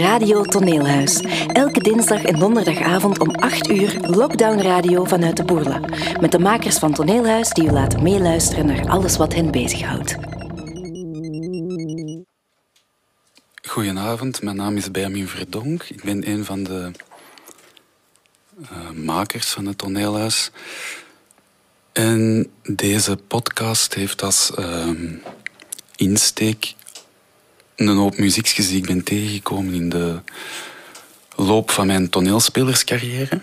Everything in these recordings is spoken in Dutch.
Radio Toneelhuis. Elke dinsdag en donderdagavond om 8 uur Lockdown Radio vanuit de Boerla. Met de makers van Toneelhuis die u laten meeluisteren naar alles wat hen bezighoudt. Goedenavond, mijn naam is Benjamin Verdonk. Ik ben een van de uh, makers van het Toneelhuis. En deze podcast heeft als uh, insteek een hoop muziekjes die ik ben tegengekomen in de loop van mijn toneelspelerscarrière.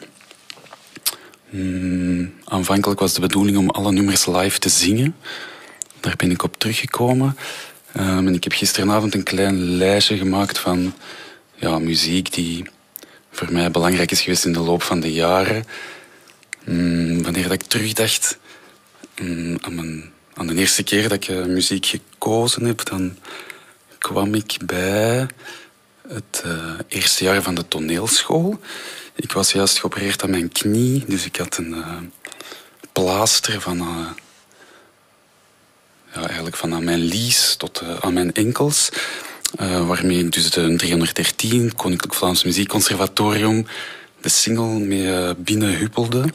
Mm, aanvankelijk was de bedoeling om alle nummers live te zingen. Daar ben ik op teruggekomen. Um, en ik heb gisteravond een klein lijstje gemaakt van ja, muziek die voor mij belangrijk is geweest in de loop van de jaren. Mm, wanneer dat ik terugdacht mm, aan, mijn, aan de eerste keer dat ik uh, muziek gekozen heb, dan kwam ik bij het uh, eerste jaar van de toneelschool. Ik was juist geopereerd aan mijn knie, dus ik had een uh, plaaster van, uh, ja, eigenlijk van aan mijn lies tot aan mijn enkels. waarmee dus de 313, Koninklijk Vlaams Muziekconservatorium, de single mee binnenhuppelde.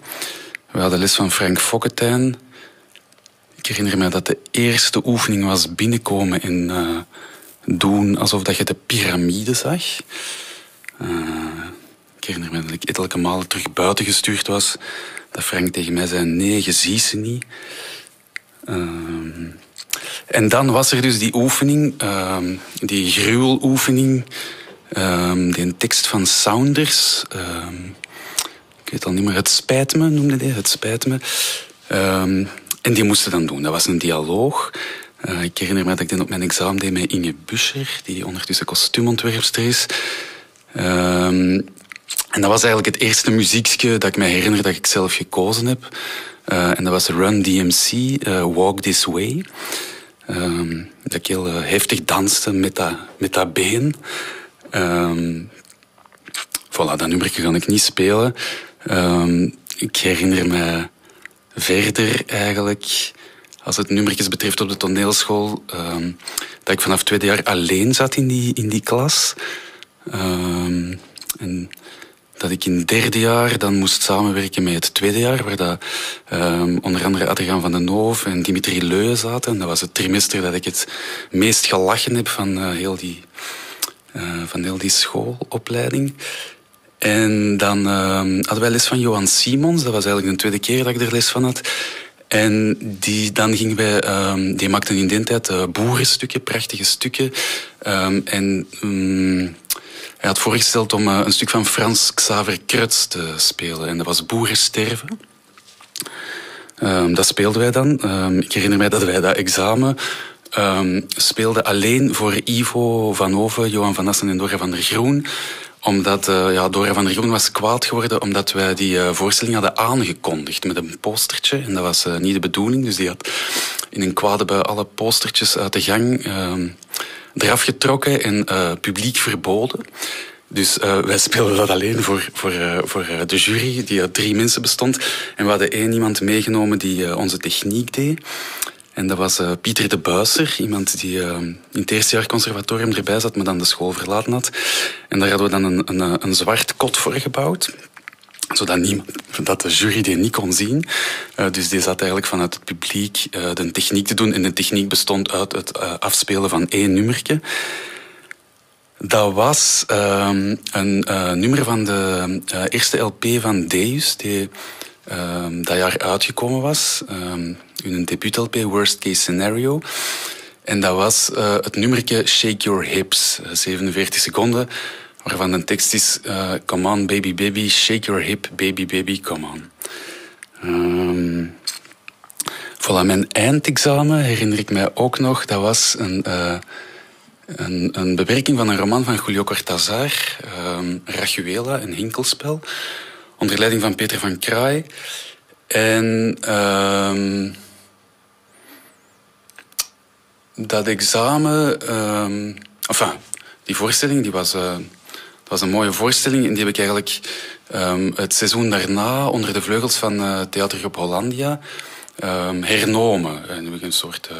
We hadden les van Frank Fokketijn. Ik herinner me dat de eerste oefening was binnenkomen in doen alsof dat je de piramide zag. Uh, ik herinner me dat ik ettelijke malen terug buiten gestuurd was. Dat Frank tegen mij zei, nee, je ziet ze niet. Uh, en dan was er dus die oefening, uh, die gruweloefening, die tekst van Saunders. ik weet al niet meer, het spijt me noemde hij, het spijt me. en die moesten dan doen. Dat was een dialoog. Uh, ik herinner me dat ik dit op mijn examen deed met Inge Buscher, die ondertussen kostuumontwerpster is. Um, en dat was eigenlijk het eerste muziekje dat ik me herinner dat ik zelf gekozen heb. Uh, en dat was Run DMC, eh, Walk This Way. Um, dat ik heel heftig danste met dat, met dat been. Um, voilà, dat nummertje kan ik niet spelen. ik herinner me verder eigenlijk als het nummertjes betreft op de toneelschool, uh, dat ik vanaf tweede jaar alleen zat in die, in die klas. Uh, en dat ik in derde jaar dan moest samenwerken met het tweede jaar, waar dat, uh, onder andere Adriaan van den Noof en Dimitri Leu zaten. En dat was het trimester dat ik het meest gelachen heb van, uh, heel, die, uh, van heel die schoolopleiding. En dan ehm, hadden wij les van Johan Simons. Dat was eigenlijk de tweede keer dat ik er les van had. En die, dan gingen wij, um, die maakten in die tijd uh, boerenstukken, prachtige stukken. Um, en um, hij had voorgesteld om uh, een stuk van Frans Xaver Kruts te spelen. En dat was Boerensterven. dat speelden wij dan. ik herinner mij dat wij dat examen speelden alleen voor Ivo van Oven, Johan van Assen en Dora van der Groen omdat uh, ja, Dora van der Groen was kwaad geworden omdat wij die uh, voorstelling hadden aangekondigd met een postertje. En dat was uh, niet de bedoeling. Dus die had in een kwade bij alle postertjes uit de gang eraf getrokken en publiek verboden. Dus wij speelden dat alleen voor, voor, voor de jury, die uit drie mensen bestond. En we hadden één iemand meegenomen die onze techniek deed. En dat was uh, Pieter de Buiser, iemand die uh, in het eerste jaar conservatorium erbij zat, maar dan de school verlaten had. En daar hadden we dan een, een, eh, een zwart kot voor gebouwd zodat niemand, dat de jury die niet kon zien. Dus die zat eigenlijk vanuit het publiek de techniek te doen. En de techniek bestond uit het afspelen van één nummertje. Dat was ehm, een nummer van de eerste LP van Deus, die ehm, dat jaar uitgekomen was. Ehm, hun debuut-LP Worst Case Scenario. En dat was uh, het nummertje Shake Your Hips, 47 eh, seconden, waarvan de tekst is uh, Come on baby baby, shake your hip, baby baby, come on. Um, voilà, mijn eindexamen herinner ik mij ook nog, dat was een, uh, een, een bewerking van een roman van Julio Cortázar, um, een hinkelspel, onder leiding van Peter van Kraai. En... Um, dat examen, um, enfin, die voorstelling, die was, uh, was een mooie voorstelling. En die heb ik eigenlijk um, het seizoen daarna onder de vleugels van uh, Theatergroep Hollandia hernomen. En heb ik een soort, uh,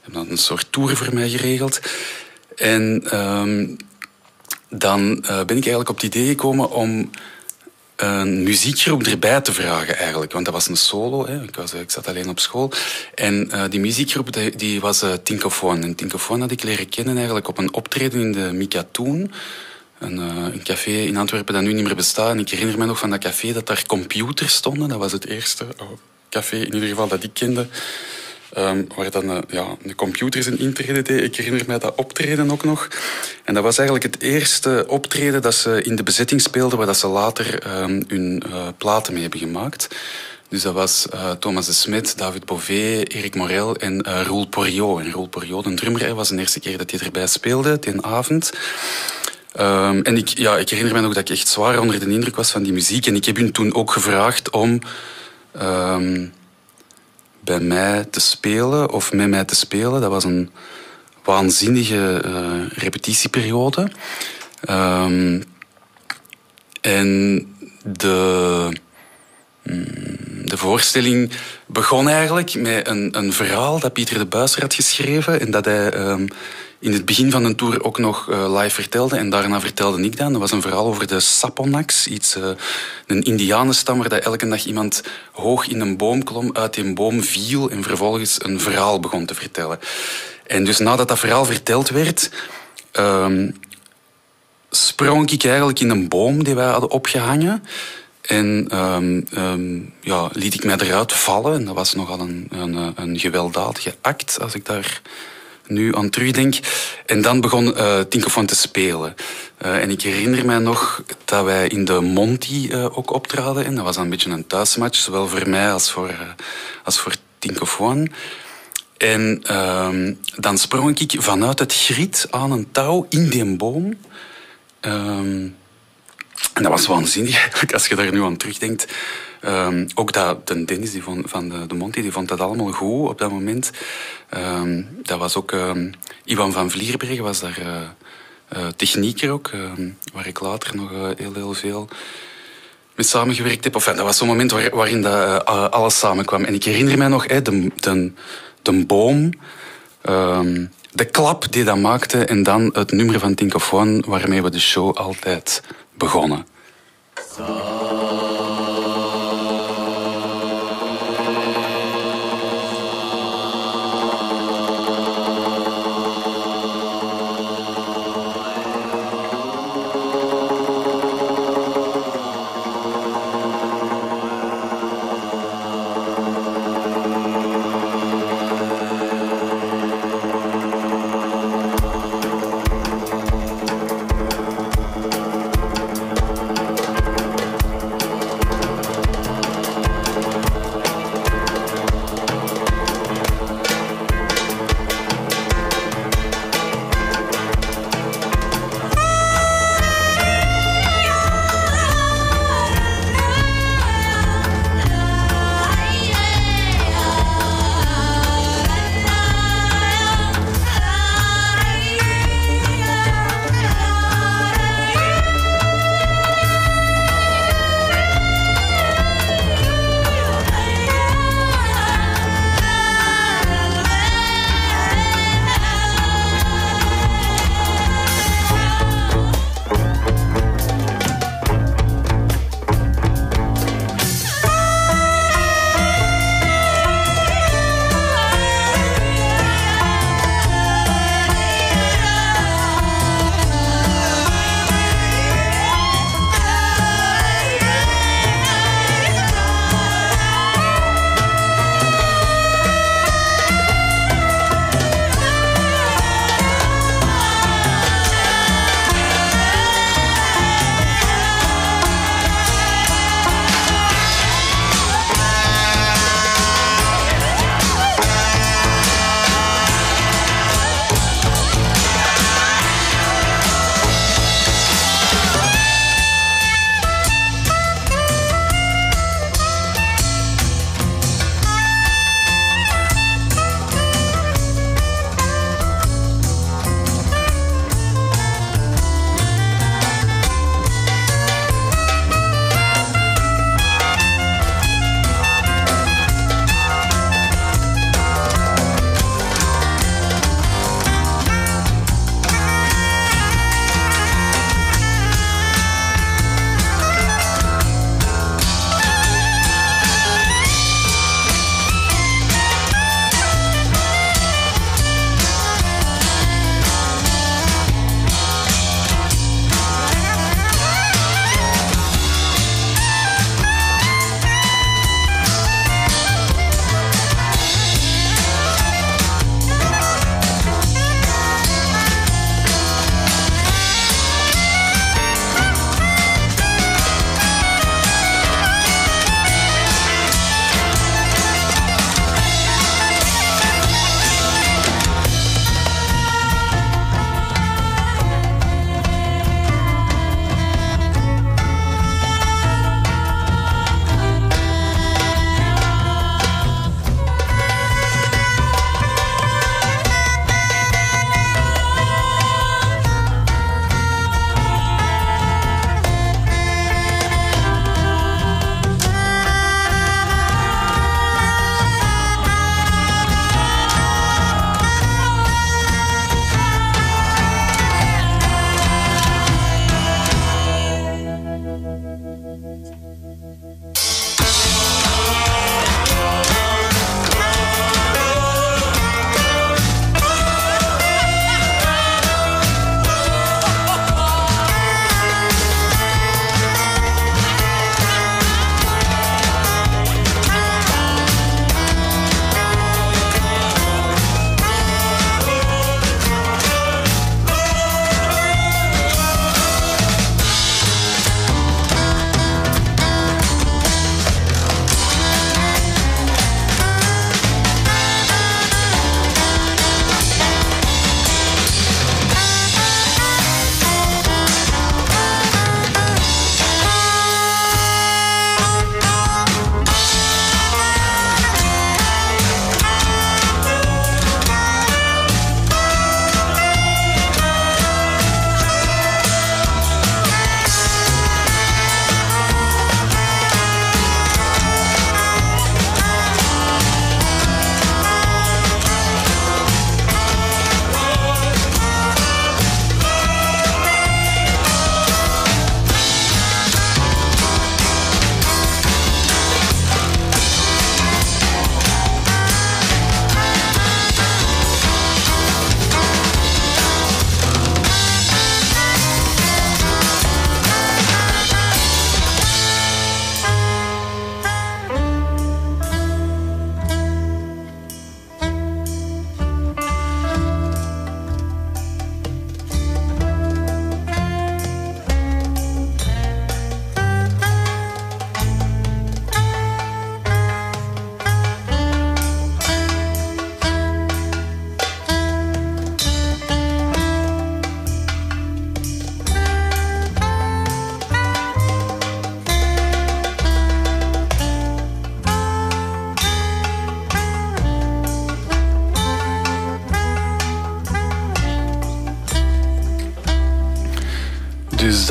hebben een soort tour voor mij geregeld. En dan ben ik eigenlijk op het idee gekomen om een muziekgroep erbij te vragen eigenlijk. Want dat was een solo, hè. Ik, was, ik zat alleen op school. En uh, die muziekgroep die, die was uh, Tinkofoon. En Tinkofoon had ik leren kennen eigenlijk op een optreden in de Mika Toen. Een, uh, een, café in Antwerpen dat nu niet meer bestaat. En ik herinner me nog van dat café dat daar computers stonden. Dat was het eerste café in ieder geval dat ik kende. Um, waar dan uh, ja, de computers in intreden deed. Ik herinner mij dat optreden ook nog. En dat was eigenlijk het eerste optreden dat ze in de bezetting speelden, waar dat ze later um, hun uh, platen mee hebben gemaakt. Dus dat was uh, Thomas de Smet, David Bové, Eric Morel en uh, Roel Poriot. En Roel Poriot, de drummer, was de eerste keer dat hij erbij speelde, die avond. Um, en ik, ja, ik herinner me nog dat ik echt zwaar onder de indruk was van die muziek. En ik heb hun toen ook gevraagd om bij mij te spelen of met mij te spelen. Dat was een waanzinnige uh, repetitieperiode. Um, en de, mm, de voorstelling begon eigenlijk met een, een verhaal dat Pieter de Buiser had geschreven en dat hij um, in het begin van de tour ook nog uh, live vertelde. En daarna vertelde ik dan. Dat was een verhaal over de Saponaks. Iets, uh, een indianenstam waar dat elke dag iemand hoog in een boom klom, uit die boom viel en vervolgens een verhaal begon te vertellen. En dus nadat dat verhaal verteld werd, um, sprong ik eigenlijk in een boom die wij hadden opgehangen. En um, um, ja, liet ik mij eruit vallen. En dat was nogal een, een, een gewelddadige act, als ik daar nu aan terugdenk. En dan begon uh, te spelen. Uh, en ik herinner mij nog dat wij in de Monty uh, ook optraden. En dat was een beetje een thuismatch, zowel voor mij als voor, als voor Tinkofoon. En uh, dan sprong ik vanuit het griet aan een touw in die boom. Um, en dat was waanzinnig als je daar nu aan terugdenkt. Um, ook dat, de Dennis die van, van de, de Monty die vond dat allemaal goed op dat moment. Um, dat was ook um, Ivan van Vlierbergen was daar uh, technieker ook, waar ik later nog uh, heel, heel veel mee samengewerkt heb. Of, dat was zo'n moment waar, waarin dat, alles samenkwam. En ik herinner mij nog de, de, de boom, de klap die dat maakte en dan het nummer van Tinkofoon waarmee we de show altijd begonnen.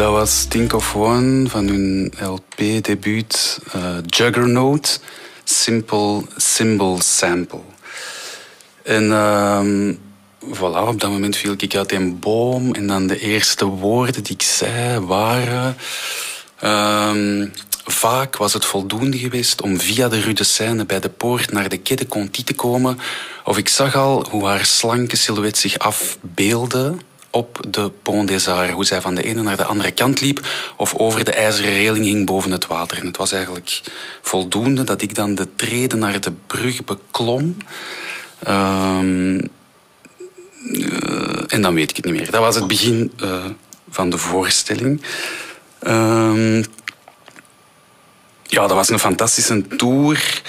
Dat was Think of One van hun LP-debuut uh, Juggernaut, Simple Symbol Sample. En uh, voilà, op dat moment viel ik uit een boom en dan de eerste woorden die ik zei waren... Uh, Vaak was het voldoende geweest om via de Rue de bij de poort naar de Quai de Conti te komen. Of ik zag al hoe haar slanke silhouet zich afbeelde op de Pont des Arts. Hoe zij van de ene naar de andere kant liep of over de ijzeren reling hing boven het water. En het was eigenlijk voldoende dat ik dan de treden naar de brug beklom. Um, uh, en dan weet ik het niet meer. Dat was het begin uh, van de voorstelling. Um, ja, dat was een fantastische tour.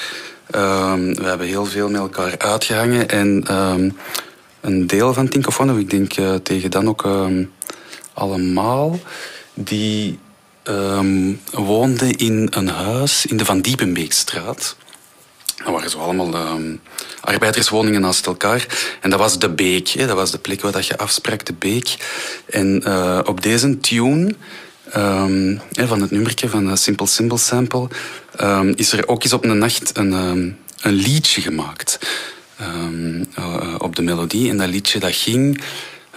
Um, we hebben heel veel met elkaar uitgehangen. En een deel van Tinkofoon, ik denk uh, tegen dan ook um, allemaal, die woonde in een huis in de Van Diepenbeekstraat. Dat waren zo allemaal arbeiderswoningen naast elkaar. En dat was de Beek. Hè. Dat was de plek waar dat je afsprak, de Beek. En uh, op deze tune van het nummertje van de Simple Symbol Sample, is er ook eens op een nacht een, een liedje gemaakt. Uh, op de melodie. En dat liedje dat ging...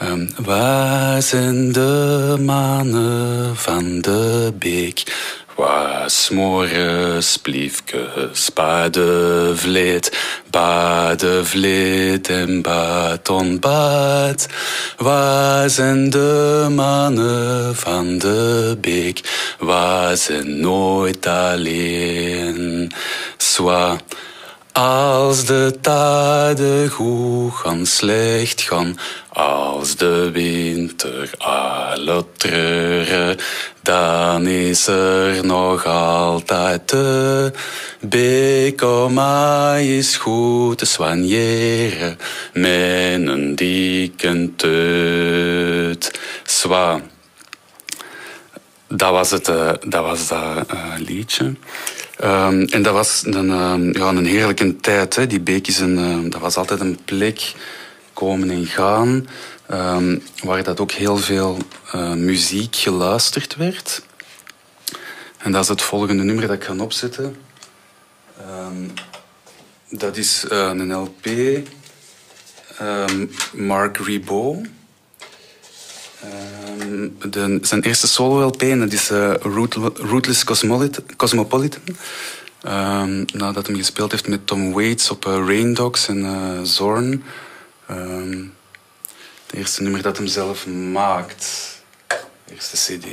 Um, waar zijn de mannen van de beek? Was morgens bliefkes badevleet, badevleet en batonbad. Waar zijn de mannen van de beek? Zijn nooit alleen? Zwa, als de tijden goed gaan, slecht gaan, als de winter alle treuren, dan is er nog altijd de beek om mij is goed te soigneren met een dikke teut. Zwa. Dat was het, uh, dat was dat uh, liedje. Um, en dat was een, uh, ja, een heerlijke tijd. Hè. Die beek is een, uh, dat was altijd een plek komen en gaan, waar dat ook heel veel uh, muziek geluisterd werd. En dat is het volgende nummer dat ik ga opzetten. Dat is uh, een LP, Mark Ribot. De, zijn eerste solo-LP, dat is uh, Rootless Cosmopolitan. Um, nadat hij gespeeld heeft met Tom Waits op uh, Rain Dogs en uh, Zorn. Um, het eerste nummer dat hem zelf maakt. Eerste CD.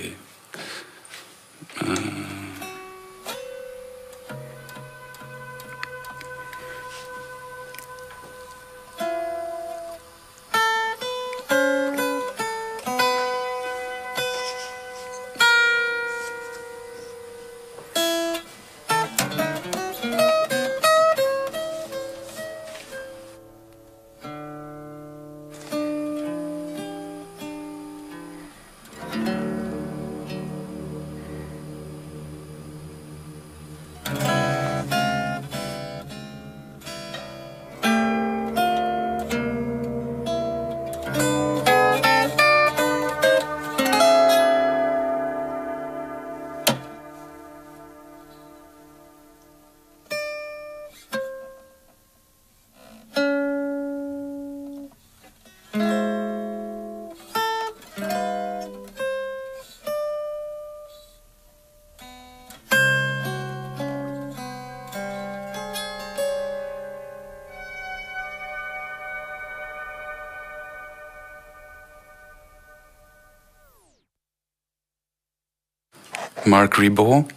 Mark Ribot,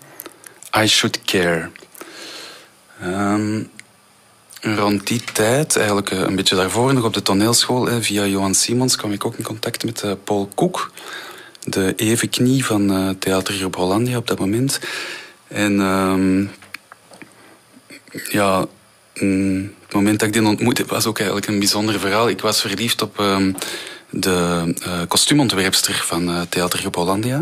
I Should Care. Um, rond die tijd, eigenlijk eh, een beetje daarvoor, nog op de toneelschool, via Johan Simons, kwam ik ook in contact met uh, Paul Koek, de evenknie van uh, Theater Hollandia op dat moment. En um, ja, mm, het moment dat ik die ontmoette was ook eigenlijk een bijzonder verhaal. Ik was verliefd op um, de kostuumontwerpster van Theater op Hollandia.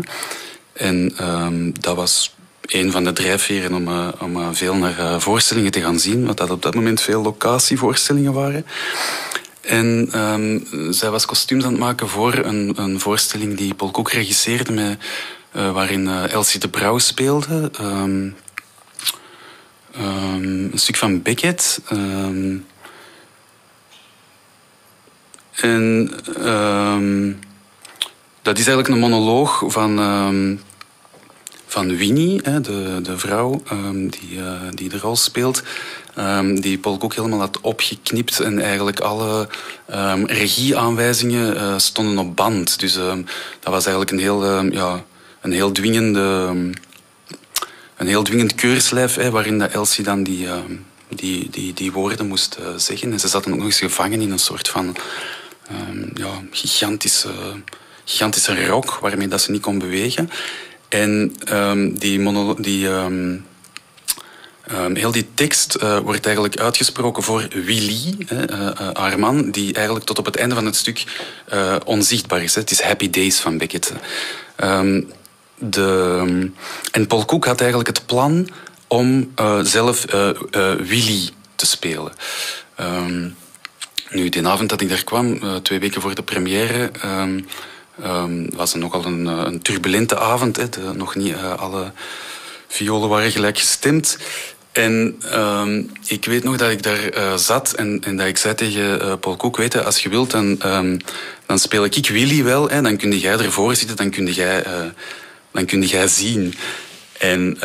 En um, dat was een van de drijfveren om, uh, om uh, veel naar uh, voorstellingen te gaan zien, want dat op dat moment veel locatievoorstellingen waren. En ehm, zij was kostuums aan het maken voor een, een voorstelling die Paul Koek regisseerde, met, waarin Elsie de Brouw speelde. Um, een stuk van Beckett. en dat is eigenlijk een monoloog van van Winnie, de, de vrouw um, die, uh, die de rol speelt. Um, die Paul ook helemaal had opgeknipt en eigenlijk alle regieaanwijzingen uh, stonden op band. Dus dat was eigenlijk een heel, ja, een heel dwingende... een heel dwingend keurslijf, hè, waarin dat Elsie dan die, die, die, die woorden moest uh, zeggen. En ze zat dan ook nog eens gevangen in een soort van ja, gigantische, gigantische rok waarmee dat ze niet kon bewegen. En um, die, die um, um, heel die tekst uh, wordt eigenlijk uitgesproken voor Willy, uh, haar man, die eigenlijk tot op het einde van het stuk onzichtbaar is. Hè. Het is Happy Days van Beckett. de, en Paul Cook had eigenlijk het plan om zelf Willy te spelen. nu, die avond dat ik daar kwam, twee weken voor de première Het was nogal een, eh, een turbulente avond. Hè. nog niet uh, alle violen waren gelijk gestemd. En um, ik weet nog dat ik daar uh, zat en, en, dat ik zei tegen Paul Koek, weet je, als je wilt, dan, um, dan speel ik Willy wel. Hè, dan kun jij ervoor zitten, dan kun jij, dan kun jij zien. En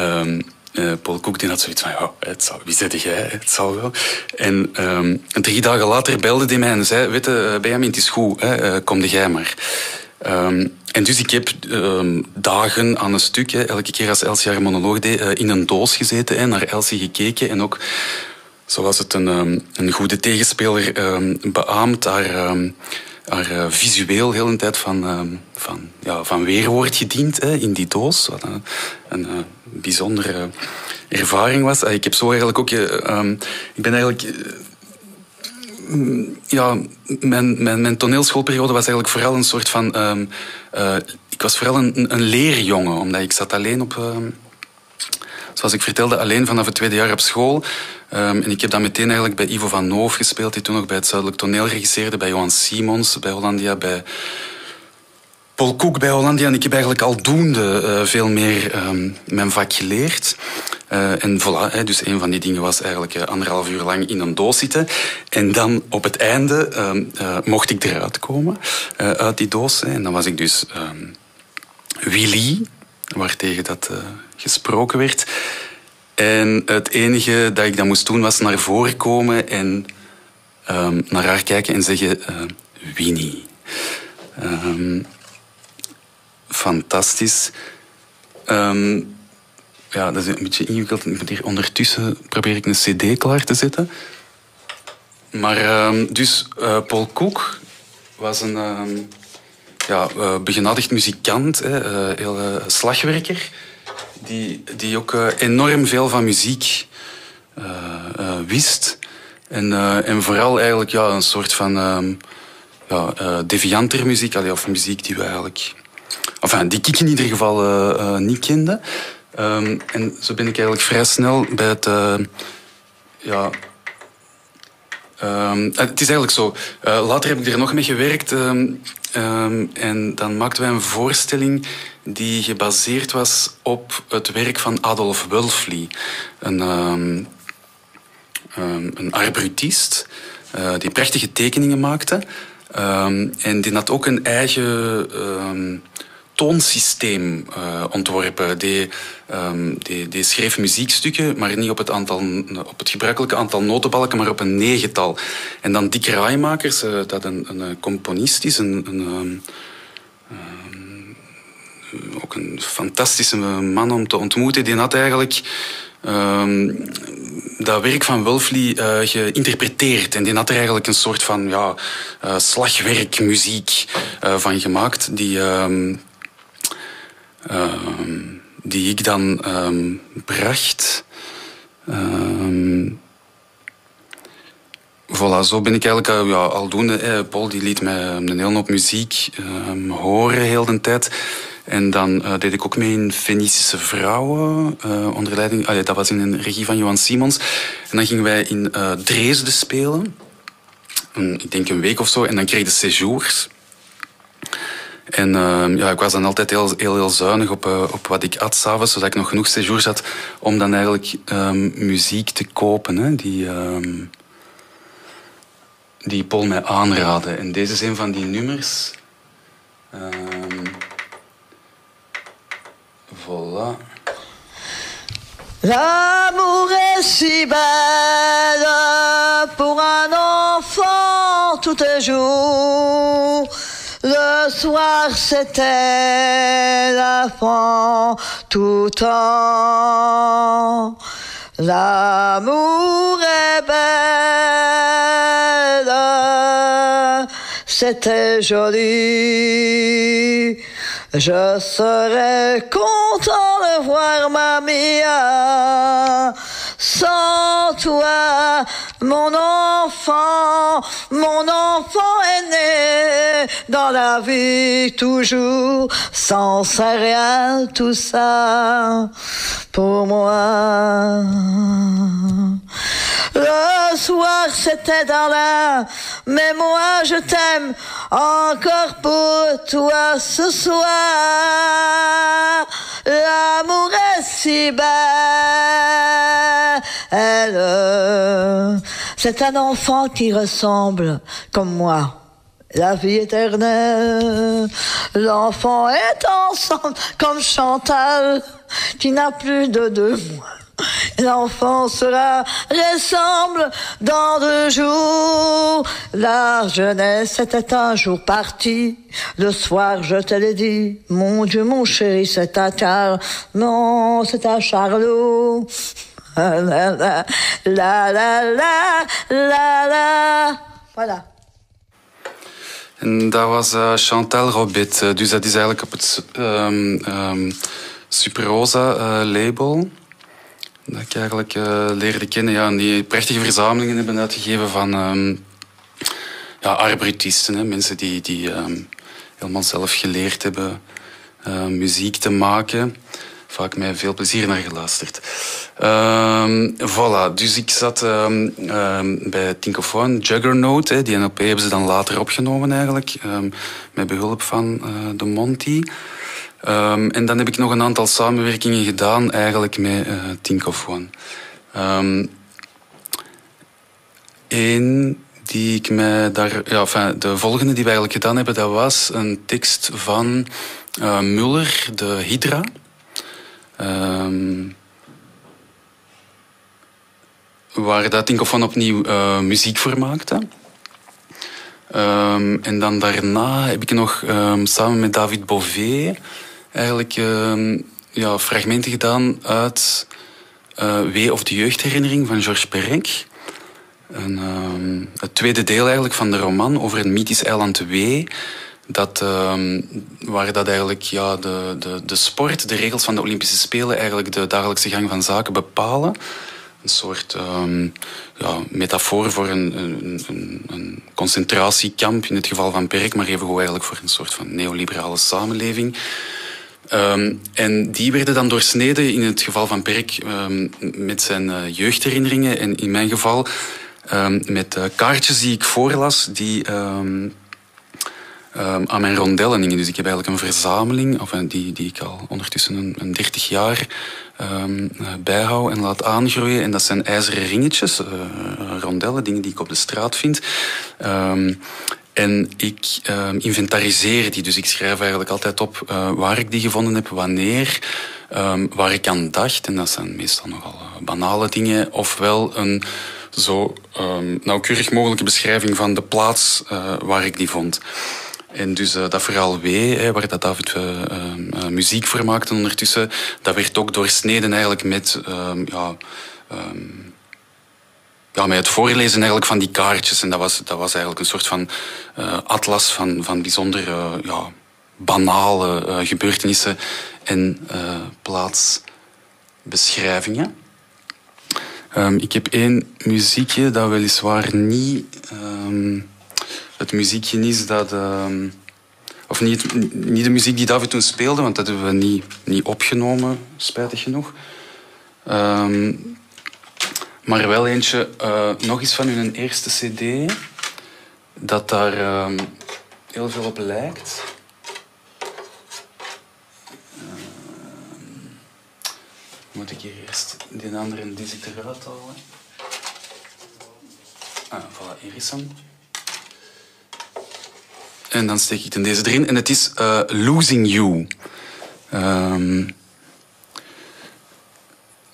Paul Koek die had zoiets van, ja, het zal, wie zit jij? Het zal wel. En drie dagen later belde hij mij en zei, weet je, Benjamin, het is goed, hè, kom jij maar. Um, en dus ik heb um, dagen aan een stuk, hè, elke keer als Elsie haar monoloog deed, uh, in een doos gezeten en naar Elsie gekeken. En ook, zoals het een, um, een goede tegenspeler beaamt, haar, uh, visueel heel een tijd van, van, ja, van weerwoord gediend hè, in die doos. Wat een, een bijzondere ervaring was. ik heb zo eigenlijk ook... ik ben eigenlijk ja, mijn, mijn, mijn toneelschoolperiode was eigenlijk vooral een soort van... Um, uh, ik was vooral een, een leerjongen, omdat ik zat alleen op... Um, zoals ik vertelde, alleen vanaf het tweede jaar op school. Um, en ik heb dan meteen eigenlijk bij Ivo van Noof gespeeld, die toen nog bij het Zuidelijk Toneel regisseerde, bij Johan Simons, bij Hollandia, bij Paul bij Hollandia. Ik heb eigenlijk aldoende uh, veel meer um, mijn vak geleerd. Uh, en voilà, hè, dus een van die dingen was eigenlijk uh, anderhalf uur lang in een doos zitten. En dan op het einde uh, mocht ik eruit komen uit die doos. En dan was ik dus um, Willy, waartegen dat gesproken werd. En het enige dat ik dan moest doen was naar voren komen en um, naar haar kijken en zeggen Winnie. Fantastisch. Um, ja, dat is een beetje ingewikkeld. Ik ondertussen probeer ik een cd klaar te zetten. Maar uh, dus uh, Paul Koek was een uh, ja, uh, begenadigd muzikant, hè, heel slagwerker, die, die ook enorm veel van muziek wist. En, en vooral eigenlijk ja, een soort van ehm, ja, devianter muziek, of muziek die we eigenlijk... Enfin, die ik in ieder geval niet kende. Um, en zo ben ik eigenlijk vrij snel bij het. Uh, ja, um, het is eigenlijk zo. Later heb ik er nog mee gewerkt. Um, en dan maakten wij een voorstelling die gebaseerd was op het werk van Adolf Wölfli. Een, een arbrutist die prachtige tekeningen maakte. en die had ook een eigen toonsysteem uh, ontworpen. Die, um, die, die, schreef muziekstukken, maar niet op het, aantal, op het gebruikelijke aantal notenbalken, maar op een negental. En dan Dick Raaimakers, uh, dat een, een, componist is, een, een um, ook een fantastische man om te ontmoeten, die had eigenlijk dat werk van Wolfly uh, geïnterpreteerd. En die had er eigenlijk een soort van ja, slagwerkmuziek van gemaakt, die, Ehm, die ik dan ehm, bracht. Um, voilà, zo ben ik eigenlijk uh, ja, aldoende. Paul die liet mij een hele hoop muziek horen heel de tijd. En dan uh, deed ik ook mee in Fenicische Vrouwen, uh, onder leiding, uh, dat was in een regie van Johan Simons. En dan gingen wij in Dresden spelen. ik denk een week of zo. En dan kreeg je séjours. En uh, ja, ik was dan altijd heel, heel, heel zuinig op, uh, op wat ik at s'avonds, zodat ik nog genoeg séjours had om dan eigenlijk um, muziek te kopen. Hè, die, um, die Paul mij aanraadde. En deze is een van die nummers. Um, voilà. L'amour est si belle pour un enfant tout jour. Le soir c'était la fin tout temps. L'amour est belle, c'était joli. Je serais content de voir ma mia sans toi, mon enfant, mon enfant est né dans la vie toujours, sans rien, tout ça pour moi. Le soir c'était dans la, mais moi je t'aime encore pour toi ce soir. L'amour est si belle. C'est un enfant qui ressemble comme moi. La vie éternelle, l'enfant est ensemble comme Chantal qui n'a plus de deux mois. L'enfant sera ressemble dans deux jours. La jeunesse était un jour partie. Le soir, je te l'ai dit. Mon Dieu, mon chéri, c'est à Charles. Non, c'est à Charlot. La la la la la la. Voilà. En dat was uh, Chantal Robit. Uh, dus dat is eigenlijk op het um, um, Super Rosa uh, label. Dat ik eigenlijk leerde kennen. Ja, die prachtige verzamelingen hebben uitgegeven van um, ja, mensen die, die helemaal zelf geleerd hebben muziek te maken vaak met veel plezier naar geluisterd. Um, voilà, dus ik zat um, um, bij Tinkofoon, Juggernaut. Die NLP hebben ze dan later opgenomen eigenlijk, met behulp van uh, de Monty. en dan heb ik nog een aantal samenwerkingen gedaan eigenlijk met uh, Tinkofoon. Eén die ik mij daar, ja, enfin, de volgende die we eigenlijk gedaan hebben, dat was een tekst van uh, Muller, de Hydra. Um, waar dat van opnieuw uh, muziek voor maakte. Um, en dan daarna heb ik nog um, samen met David Bové eigenlijk ja, fragmenten gedaan uit uh, of de jeugdherinnering van Georges Perec. Een, het tweede deel eigenlijk van de roman over het mythisch eiland Wee dat, um, waar dat eigenlijk ja, de, de, de sport, de regels van de Olympische Spelen eigenlijk de dagelijkse gang van zaken bepalen. Een soort um, ja, metafoor voor een, een, een, concentratiekamp in het geval van Perk, maar even eigenlijk voor een soort van neoliberale samenleving. Um, en die werden dan doorsneden in het geval van Perk met zijn uh, jeugdherinneringen en in mijn geval met uh, kaartjes die ik voorlas die um, aan mijn rondellen Dus ik heb eigenlijk een verzameling, of, die, die ik al ondertussen een, een 30 jaar um, bijhoud en laat aangroeien. En dat zijn ijzeren ringetjes, uh, rondellen, dingen die ik op de straat vind. Um, en ik inventariseer die, dus ik schrijf eigenlijk altijd op waar ik die gevonden heb, wanneer, waar ik aan dacht. En dat zijn meestal nogal banale dingen, ofwel een zo nauwkeurig mogelijke beschrijving van de plaats waar ik die vond. En dus uh, dat verhaal W, hè, waar dat David uh, muziek voor maakte ondertussen, dat werd ook doorsneden eigenlijk met, ehm, ja, um, ja, met het voorlezen eigenlijk van die kaartjes. En dat was, dat was eigenlijk een soort van atlas van, van bijzondere, ja, banale gebeurtenissen en plaatsbeschrijvingen. Um, ik heb één muziekje dat weliswaar niet het muziekje is dat... Uh, of niet, niet de muziek die David toen speelde, want dat hebben we niet, niet opgenomen, spijtig genoeg. Um, maar wel eentje, uh, nog eens van hun eerste cd. dat daar ehm, heel veel op lijkt. Ehm, moet ik hier eerst die andere zit eruit halen. Ah, voilà, hier is hem. En dan steek ik dan deze erin. En het is uh, Losing You. Um,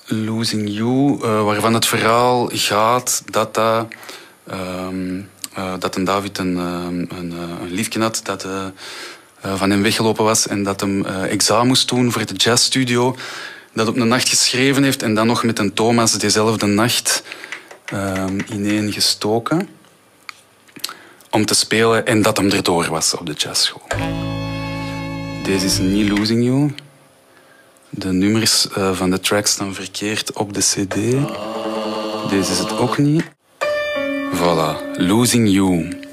Losing You, uh, waarvan het verhaal gaat dat, dat, um, uh, dat een David een, een, een liefje had dat van hem weggelopen was en dat hem examen moest doen voor de jazzstudio. Dat op een nacht geschreven heeft en dan nog met een Thomas dezelfde nacht ineengestoken om te spelen en dat hem erdoor was op de jazzschool. Deze is niet Losing You. De nummers uh, van de tracks staan verkeerd op de cd. Deze is het ook niet. Voilà, Losing You.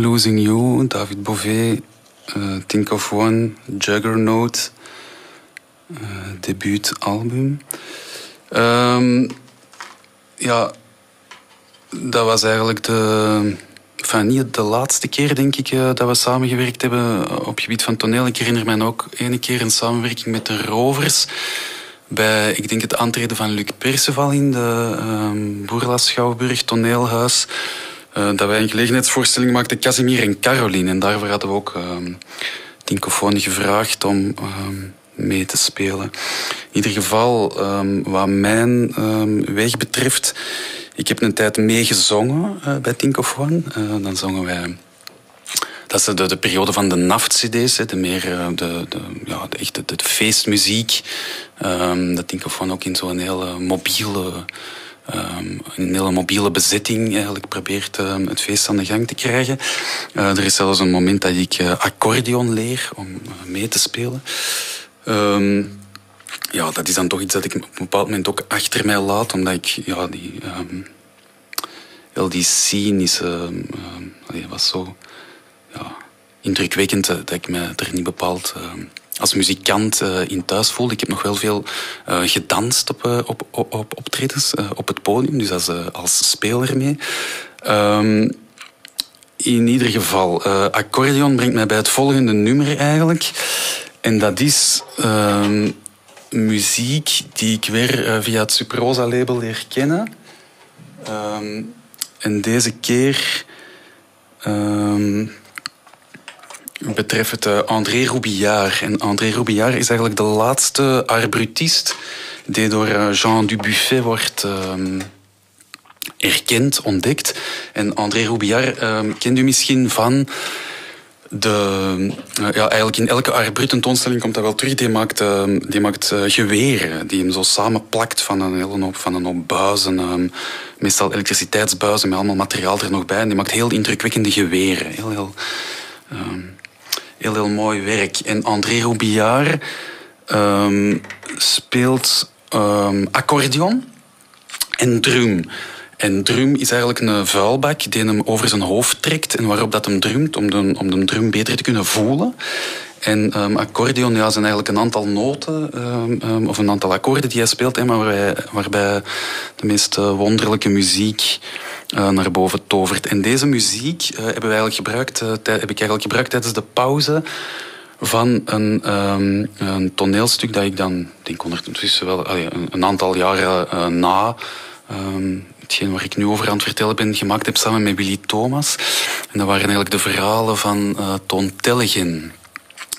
Losing You, David Bové, uh, Think of One, Juggernaut, uh, debuutalbum. Um, ja, dat was eigenlijk de, enfin, niet de laatste keer, denk ik, uh, dat we samengewerkt hebben op het gebied van toneel. Ik herinner mij ook ene keer een samenwerking met de Rovers, bij, ik denk het aantreden van Luc Perceval in de um, Boerla Schouwburg toneelhuis. Uh, dat wij een gelegenheidsvoorstelling maakten, Casimir en Caroline. En daarvoor hadden we ook um, Tinkofoon gevraagd om um, mee te spelen. In ieder geval, um, wat mijn um, weg betreft, ik heb een tijd meegezongen uh, bij Tinkofoon. Uh, dan zongen wij dat is de, de periode van de naft-cd's, de meer eh, de, de, ja, de, echte de, feestmuziek. Dat van ook in zo'n hele mobiele, um, een hele mobiele bezetting eigenlijk probeert um, het feest aan de gang te krijgen. Uh, er is zelfs een moment dat ik uh, accordeon leer om uh, mee te spelen. Um, ja, dat is dan toch iets dat ik op een bepaald moment ook achter mij laat, omdat ik ja, die, heel die scene was zo ja, indrukwekkend dat ik me er niet bepaald als muzikant uh, in thuis voelde. Ik heb nog wel veel uh, gedanst op, op, op, op optredens op het podium, dus als, als speler mee. Um, in ieder geval, accordeon brengt mij bij het volgende nummer eigenlijk. En dat is um, muziek die ik weer via het Superrosa-label leer kennen. Um, en deze keer het uh, André Roubillard. En André Roubillard is eigenlijk de laatste arbrutist die door uh, Jean Dubuffet wordt um, erkend, ontdekt. En André Roubillard um, kent u misschien van de, uh, ja, eigenlijk in elke Arbrut tentoonstelling komt dat wel terug. Die maakt, uh, die maakt geweren, die hem zo samenplakt van een hele hoop, van een hoop buizen. Meestal elektriciteitsbuizen met allemaal materiaal er nog bij. En die maakt heel indrukwekkende geweren. Heel, heel, heel, heel mooi werk. En André Roubillard um, speelt um, accordeon en drum. En drum is eigenlijk een vuilbak die hem over zijn hoofd trekt en waarop dat hem drumt om de, om de drum beter te kunnen voelen. En um, accordeon ja, zijn eigenlijk een aantal noten um, um, of een aantal akkoorden die hij speelt, maar waarbij, de meest wonderlijke muziek uh, naar boven tovert. En deze muziek uh, hebben wij eigenlijk gebruikt, heb ik eigenlijk gebruikt tijdens de pauze van een, een toneelstuk dat ik dan, denk ondertussen wel een, een, aantal jaren na hetgeen waar ik nu over aan het vertellen ben, gemaakt heb samen met Willy Thomas. En dat waren eigenlijk de verhalen van Toon Tellegen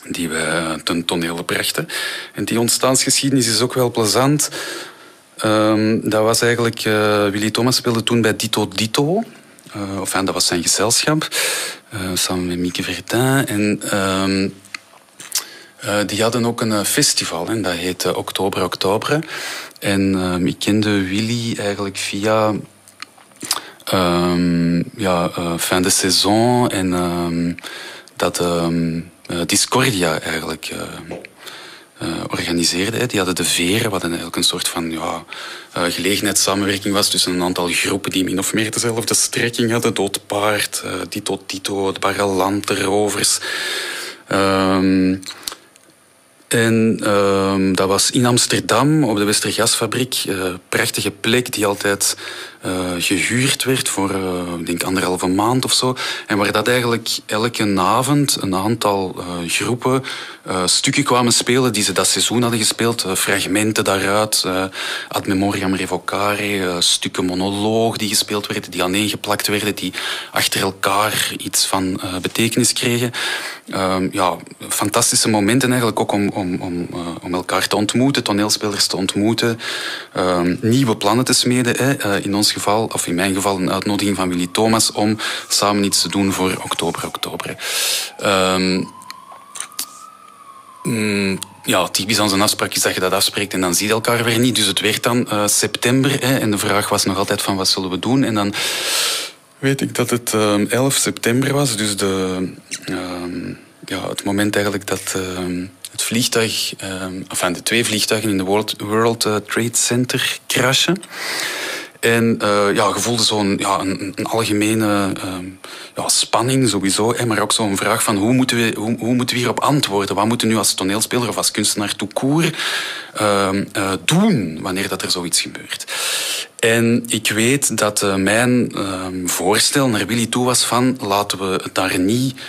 die we ten toneel brachten. En die ontstaansgeschiedenis is ook wel plezant. Um, dat was eigenlijk... Uh, Willy Thomas speelde toen bij Dito Dito. Uh, enfin, dat was zijn gezelschap. Uh, samen met Mieke Verdun. En um, die hadden ook een festival. En dat heette Oktober Oktober. En um, ik kende Willy eigenlijk via... ja, fin de saison. En dat Discordia eigenlijk uh, organiseerde. Die hadden de Veren, wat eigenlijk een soort van ja, gelegenheidssamenwerking was tussen een aantal groepen die min of meer dezelfde strekking hadden. Doodpaard, uh, Tito Tito, het Barreland, de Rovers. Um, en um, dat was in Amsterdam, op de Westergasfabriek. Uh, prachtige plek die altijd uh, gehuurd werd voor, uh, ik denk, anderhalve maand of zo. En waar dat eigenlijk elke avond een aantal groepen stukken kwamen spelen die ze dat seizoen hadden gespeeld. fragmenten daaruit, ad memoriam revocare, stukken monoloog die gespeeld werden, die aaneengeplakt werden, die achter elkaar iets van betekenis kregen. Um, ja, fantastische momenten eigenlijk ook om om, om, om elkaar te ontmoeten, toneelspelers te ontmoeten, uh, nieuwe plannen te smeden. Hè. In geval, of in mijn geval, een uitnodiging van Willy Thomas om samen iets te doen voor oktober, oktober. Um, mm, ja, typisch aan zo'n afspraak is dat je dat afspreekt en dan zie je elkaar weer niet. Dus het werd dan uh, september hè, en de vraag was nog altijd van wat zullen we doen. En dan weet ik dat het uh, 11 september was, dus de, uh, ja, het moment eigenlijk dat het vliegtuig, enfin de twee vliegtuigen in de World, World uh, Trade Center crashen. En uh, ja, je voelde zo'n ja, een, een algemene uh, ja, spanning sowieso, hè, maar ook zo'n vraag van hoe moeten, we, hoe, hoe moeten we hierop antwoorden? Wat moeten we nu als toneelspeler of als kunstenaar tout court uh, doen wanneer dat er zoiets gebeurt? En ik weet dat mijn ehm, voorstel naar Willy toe was van laten we daar niet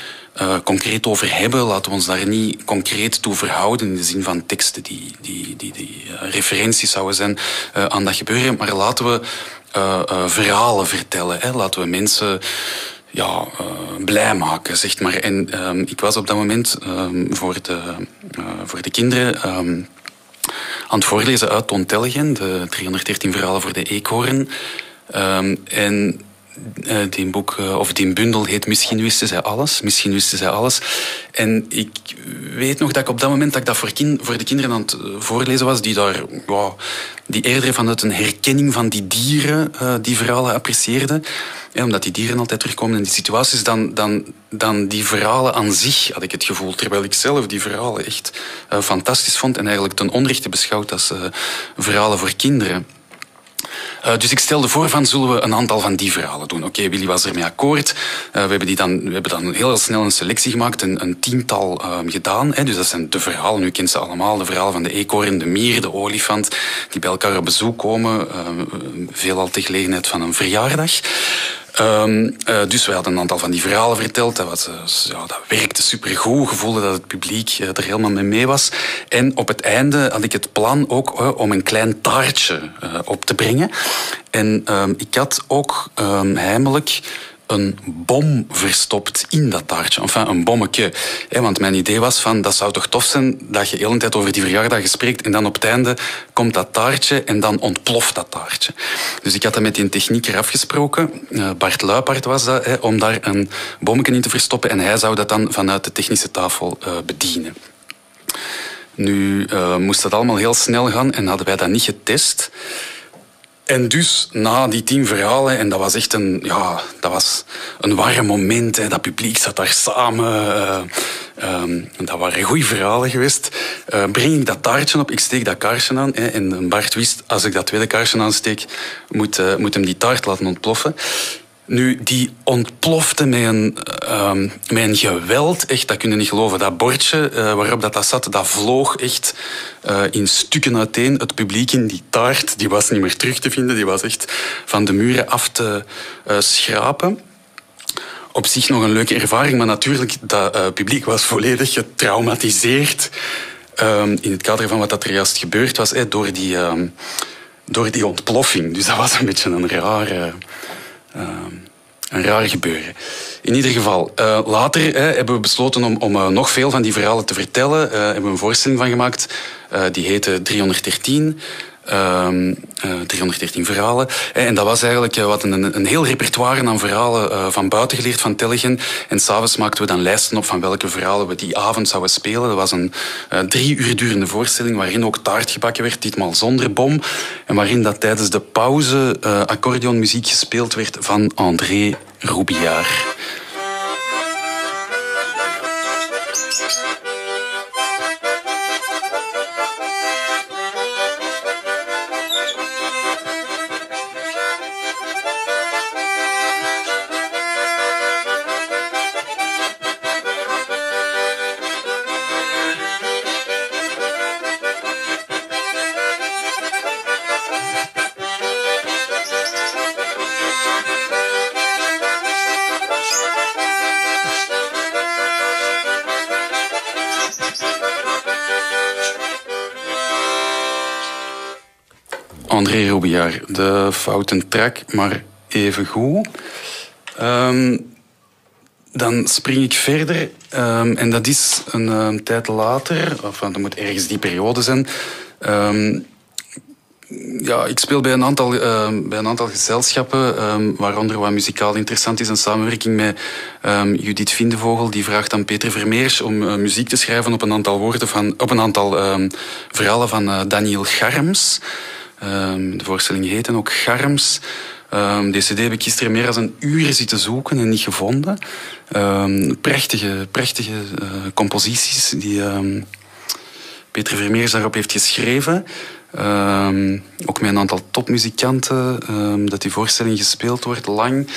uh, concreet over hebben. Laten we ons daar niet concreet toe verhouden in de zin van teksten die, die, die, die uh, referenties zouden zijn uh, aan dat gebeuren. Maar laten we verhalen vertellen. Hè. Laten we mensen ja, blij maken, zeg maar. En ehm, ik was op dat moment ehm, voor, de, voor de kinderen um, aan het voorlezen uit Toon Telgen, de 313 verhalen voor de eekhoorn. en die boek, uh, of die bundel heet Misschien wisten zij alles. Misschien wisten zij alles. En ik weet nog dat ik op dat moment dat ik dat voor, voor de kinderen aan het eh, voorlezen was, die daar, die eerder vanuit een herkenning van die dieren die verhalen apprecieerden. Ja, omdat die dieren altijd terugkomen in die situaties, dan, dan, dan die verhalen aan zich had ik het gevoel. Terwijl ik zelf die verhalen echt fantastisch vond en eigenlijk ten onrechte beschouwd als verhalen voor kinderen. Uh, dus ik stelde voor van zullen we een aantal van die verhalen doen. Oké, Willy was ermee akkoord. Uh, we, hebben die dan, we hebben dan heel snel een selectie gemaakt, een, een tiental uh, gedaan. Hè. Dus dat zijn de verhalen, u kent ze allemaal. De verhalen van de eekhoorn, de mier, de olifant, die bij elkaar op bezoek komen. veelal te gelegenheid van een verjaardag. Um, uh, dus wij hadden een aantal van die verhalen verteld. Dat, ja, dat werkte supergoed. gevoelde dat het publiek uh, er helemaal mee mee was. En op het einde had ik het plan ook om een klein taartje op te brengen. En um, ik had ook um, heimelijk een bom verstopt in dat taartje. Enfin, een bommetje. Want mijn idee was van, dat zou toch tof zijn dat je de hele tijd over die verjaardag spreekt en dan op het einde komt dat taartje en dan ontploft dat taartje. Dus ik had dat met die technieker afgesproken. Eh, Bart Luipart was dat, om daar een bommetje in te verstoppen en hij zou dat dan vanuit de technische tafel uh, bedienen. Nu uh, moest dat allemaal heel snel gaan en hadden wij dat niet getest. En dus na die tien verhalen, en dat was echt een, ja, dat was een warm moment. Hè. Dat publiek zat daar samen. Uh, um, dat waren goede verhalen geweest. Uh, breng ik dat taartje op, ik steek dat kaarsje aan. Hè, en Bart wist, als ik dat tweede kaarsje aansteek, moet, moet hem die taart laten ontploffen. Nu, die ontplofte um, met een geweld. Echt, dat kun je niet geloven. Dat bordje uh, waarop dat, dat zat, dat vloog echt uh, in stukken uiteen. Het publiek in die taart, die was niet meer terug te vinden. Die was echt van de muren af te uh, schrapen. Op zich nog een leuke ervaring, maar natuurlijk, dat publiek was volledig getraumatiseerd. Um, in het kader van wat dat er juist gebeurd was, door, die, um, door die ontploffing. Dus dat was een beetje een rare uh, een raar gebeuren. In ieder geval, uh, later hè, hebben we besloten om, om uh, nog veel van die verhalen te vertellen. Uh, hebben we een voorstelling van gemaakt. die heette 313. 313 ehm, verhalen. En dat was eigenlijk wat een, een heel repertoire aan verhalen van buiten geleerd van Tellegen. En s'avonds maakten we dan lijsten op van welke verhalen we die avond zouden spelen. Dat was een drie uur durende voorstelling waarin ook taart gebakken werd, ditmaal zonder bom. En waarin dat tijdens de pauze accordeonmuziek gespeeld werd van André Roubillard. André Robillard. De fouten track, maar even goed. Um, dan spring ik verder. Um, en dat is een um, tijd later, of dat moet ergens die periode zijn. ja, ik speel bij een aantal, bij een aantal gezelschappen, waaronder wat muzikaal interessant is, een samenwerking met Judith Vindevogel, die vraagt aan Peter Vermeers om uh, muziek te schrijven op een aantal woorden van, op een aantal verhalen van uh, Daniel Garms. Um, de voorstelling heette ook Garms. Um, deze CD heb ik gisteren meer dan een uur zitten zoeken en niet gevonden. Um, prachtige, prachtige uh, composities die Peter Vermeers daarop heeft geschreven. Ook met een aantal topmuzikanten, dat die voorstelling gespeeld wordt, lang.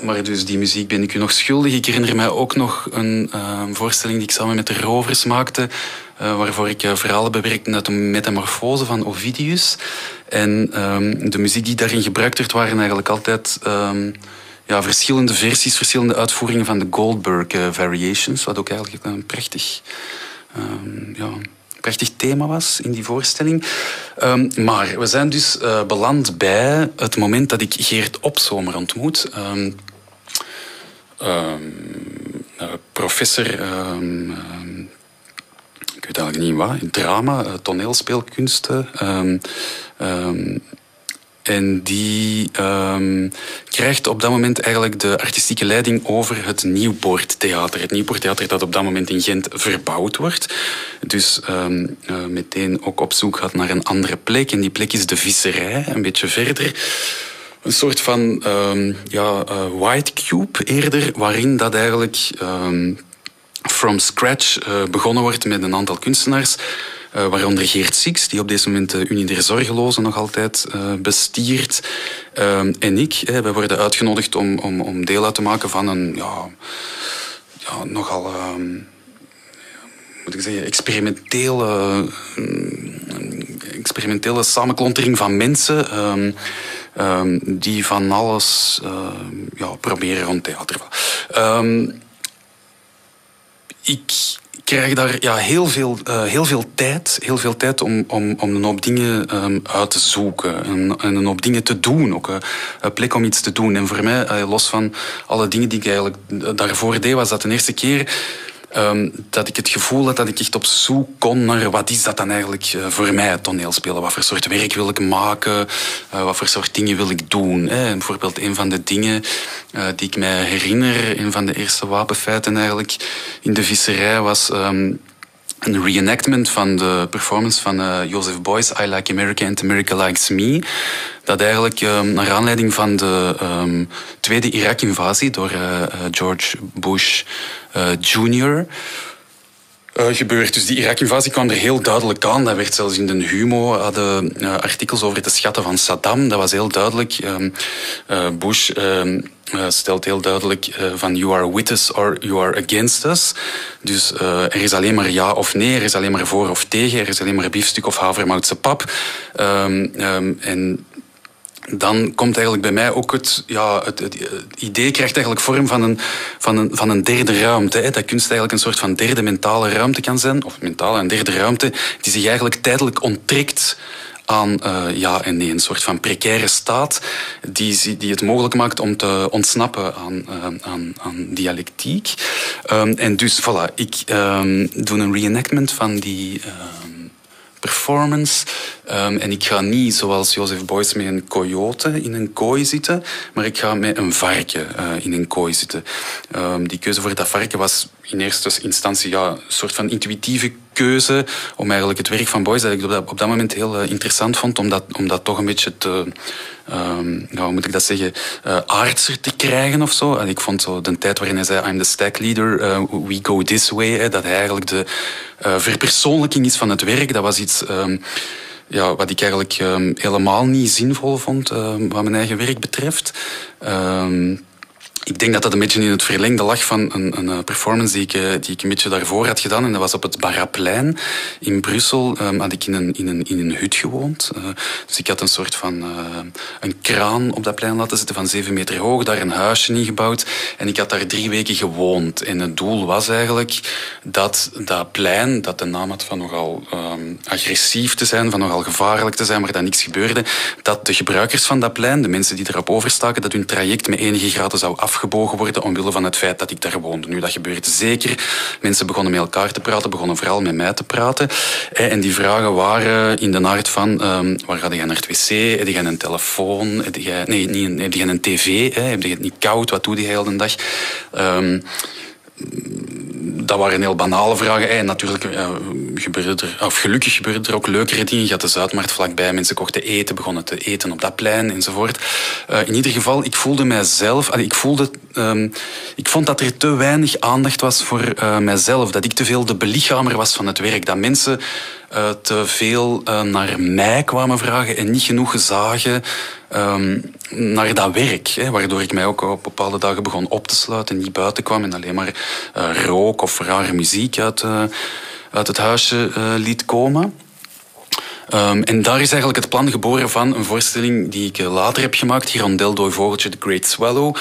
Maar dus die muziek ben ik u nog schuldig. Ik herinner mij ook nog een voorstelling die ik samen met de Rovers maakte, waarvoor ik uh, verhalen bewerkte uit de metamorfose van Ovidius. En de muziek die daarin gebruikt werd, waren eigenlijk altijd ja, verschillende versies, verschillende uitvoeringen van de Goldberg Variations, wat ook eigenlijk een prachtig, ehm, ja, prachtig thema was in die voorstelling. Ehm, maar we zijn dus beland bij het moment dat ik Geert Opzomer ontmoet. Professor weet eigenlijk niet wat, drama, toneelspeelkunsten. En die um, krijgt op dat moment eigenlijk de artistieke leiding over het Nieuwpoorttheater. Het Nieuwpoorttheater dat op dat moment in Gent verbouwd wordt. Dus uh, meteen ook op zoek gaat naar een andere plek. En die plek is de visserij, een beetje verder. Een soort van um, ja, uh, white cube eerder, waarin dat eigenlijk from scratch uh, begonnen wordt met een aantal kunstenaars. Uh, waaronder Geert Six, die op deze moment de Unie der Zorgelozen nog altijd uh, bestiert. En ik. Hè, wij worden uitgenodigd om, om, om deel uit te maken van een ja, ja, nogal ehm, moet ik zeggen, experimentele, experimentele samenklontering van mensen. Um, die van alles ja, proberen rond theater. Ik krijg daar ja, heel, veel, uh, heel veel tijd, heel veel tijd om, om, om een hoop dingen um, uit te zoeken en, en, een hoop dingen te doen. Ook een plek om iets te doen. En voor mij, uh, los van alle dingen die ik eigenlijk daarvoor deed, was dat de eerste keer Um, dat ik het gevoel had dat ik echt op zoek kon naar wat is dat dan eigenlijk uh, voor mij, het toneelspelen. Wat voor soort werk wil ik maken? Uh, wat voor soort dingen wil ik doen? Hè? Bijvoorbeeld een van de dingen uh, die ik mij herinner, een van de eerste wapenfeiten eigenlijk in de visserij was... Um, een reenactment van de performance van uh, Joseph Beuys, I Like America and America Likes Me. Dat eigenlijk um, naar aanleiding van de um, tweede Irak-invasie door uh, George Bush uh, Jr. gebeurt. Dus die Irak-invasie kwam er heel duidelijk aan. Dat werd zelfs in de Humo, hadden artikels over het schatten van Saddam. Dat was heel duidelijk. Um, Bush uh, stelt heel duidelijk van you are with us or you are against us. Dus er is alleen maar ja of nee, er is alleen maar voor of tegen, er is alleen maar biefstuk of havermoutse pap. Um, en dan komt eigenlijk bij mij ook het, ja, het, het, idee krijgt eigenlijk vorm van een, van een, van een derde ruimte. Hè. Dat kunst eigenlijk een soort van derde mentale ruimte kan zijn, of mentale en derde ruimte, die zich eigenlijk tijdelijk onttrekt aan uh, ja en nee, een soort van precaire staat die, die het mogelijk maakt om te ontsnappen aan, uh, aan, aan dialectiek. Um, en dus voilà, ik um, doe een reenactment van die um, performance. Um, en ik ga niet zoals Joseph Beuys met een coyote in een kooi zitten, maar ik ga met een varken uh, in een kooi zitten. Um, die keuze voor dat varken was in eerste instantie ja, een soort van intuïtieve keuze om eigenlijk het werk van Boys, dat ik op dat, moment heel uh, interessant vond, om dat, om dat toch een beetje te, um, hoe moet ik dat zeggen, uh, aardser te krijgen of zo. En ik vond zo de tijd waarin hij zei, I'm the stack leader, uh, we go this way, dat hij eigenlijk de verpersoonlijking is van het werk, dat was iets... Um, ja, wat ik eigenlijk um, helemaal niet zinvol vond, wat mijn eigen werk betreft. Ik denk dat dat een beetje in het verlengde lag van een, een eh, performance die ik, eh, die ik een beetje daarvoor had gedaan. En dat was op het Barraplein in Brussel. Um, had ik in een, in een, in een hut gewoond. Uh, dus ik had een soort van een kraan op dat plein laten zitten van zeven meter hoog. Daar een huisje in gebouwd. En ik had daar drie weken gewoond. En het doel was eigenlijk dat dat plein, dat de naam had van nogal um, agressief te zijn, van nogal gevaarlijk te zijn, maar dat niks gebeurde, dat de gebruikers van dat plein, de mensen die erop overstaken, dat hun traject met enige graden zou af afgebogen worden omwille van het feit dat ik daar woonde. Nu, dat gebeurt zeker. Mensen begonnen met elkaar te praten, begonnen vooral met mij te praten. En die vragen waren in de aard van, um, waar ga je naar het wc? Heb je een telefoon? Heb je, nee, niet, heb je een tv? Heb je het niet koud? Wat doe je de hele dag? Um, dat waren heel banale vragen. En natuurlijk uh, gebeurde er, of gelukkig gebeurde er ook leukere dingen. Je had de Zuidmarkt vlakbij, mensen kochten eten, begonnen te eten op dat plein enzovoort. Uh, in ieder geval, ik voelde mijzelf, ik voelde, um, ik vond dat er te weinig aandacht was voor uh, mijzelf. Dat ik te veel de belichamer was van het werk. Dat mensen uh, te veel uh, naar mij kwamen vragen en niet genoeg zagen um, naar dat werk. Hè, waardoor ik mij ook op bepaalde dagen begon op te sluiten, niet buiten kwam en alleen maar uh, rook of rare muziek uit, uit het huisje liet komen. Um, en daar is eigenlijk het plan geboren van een voorstelling die ik later heb gemaakt, Hirondel Dooi Vogeltje, The Great Swallow.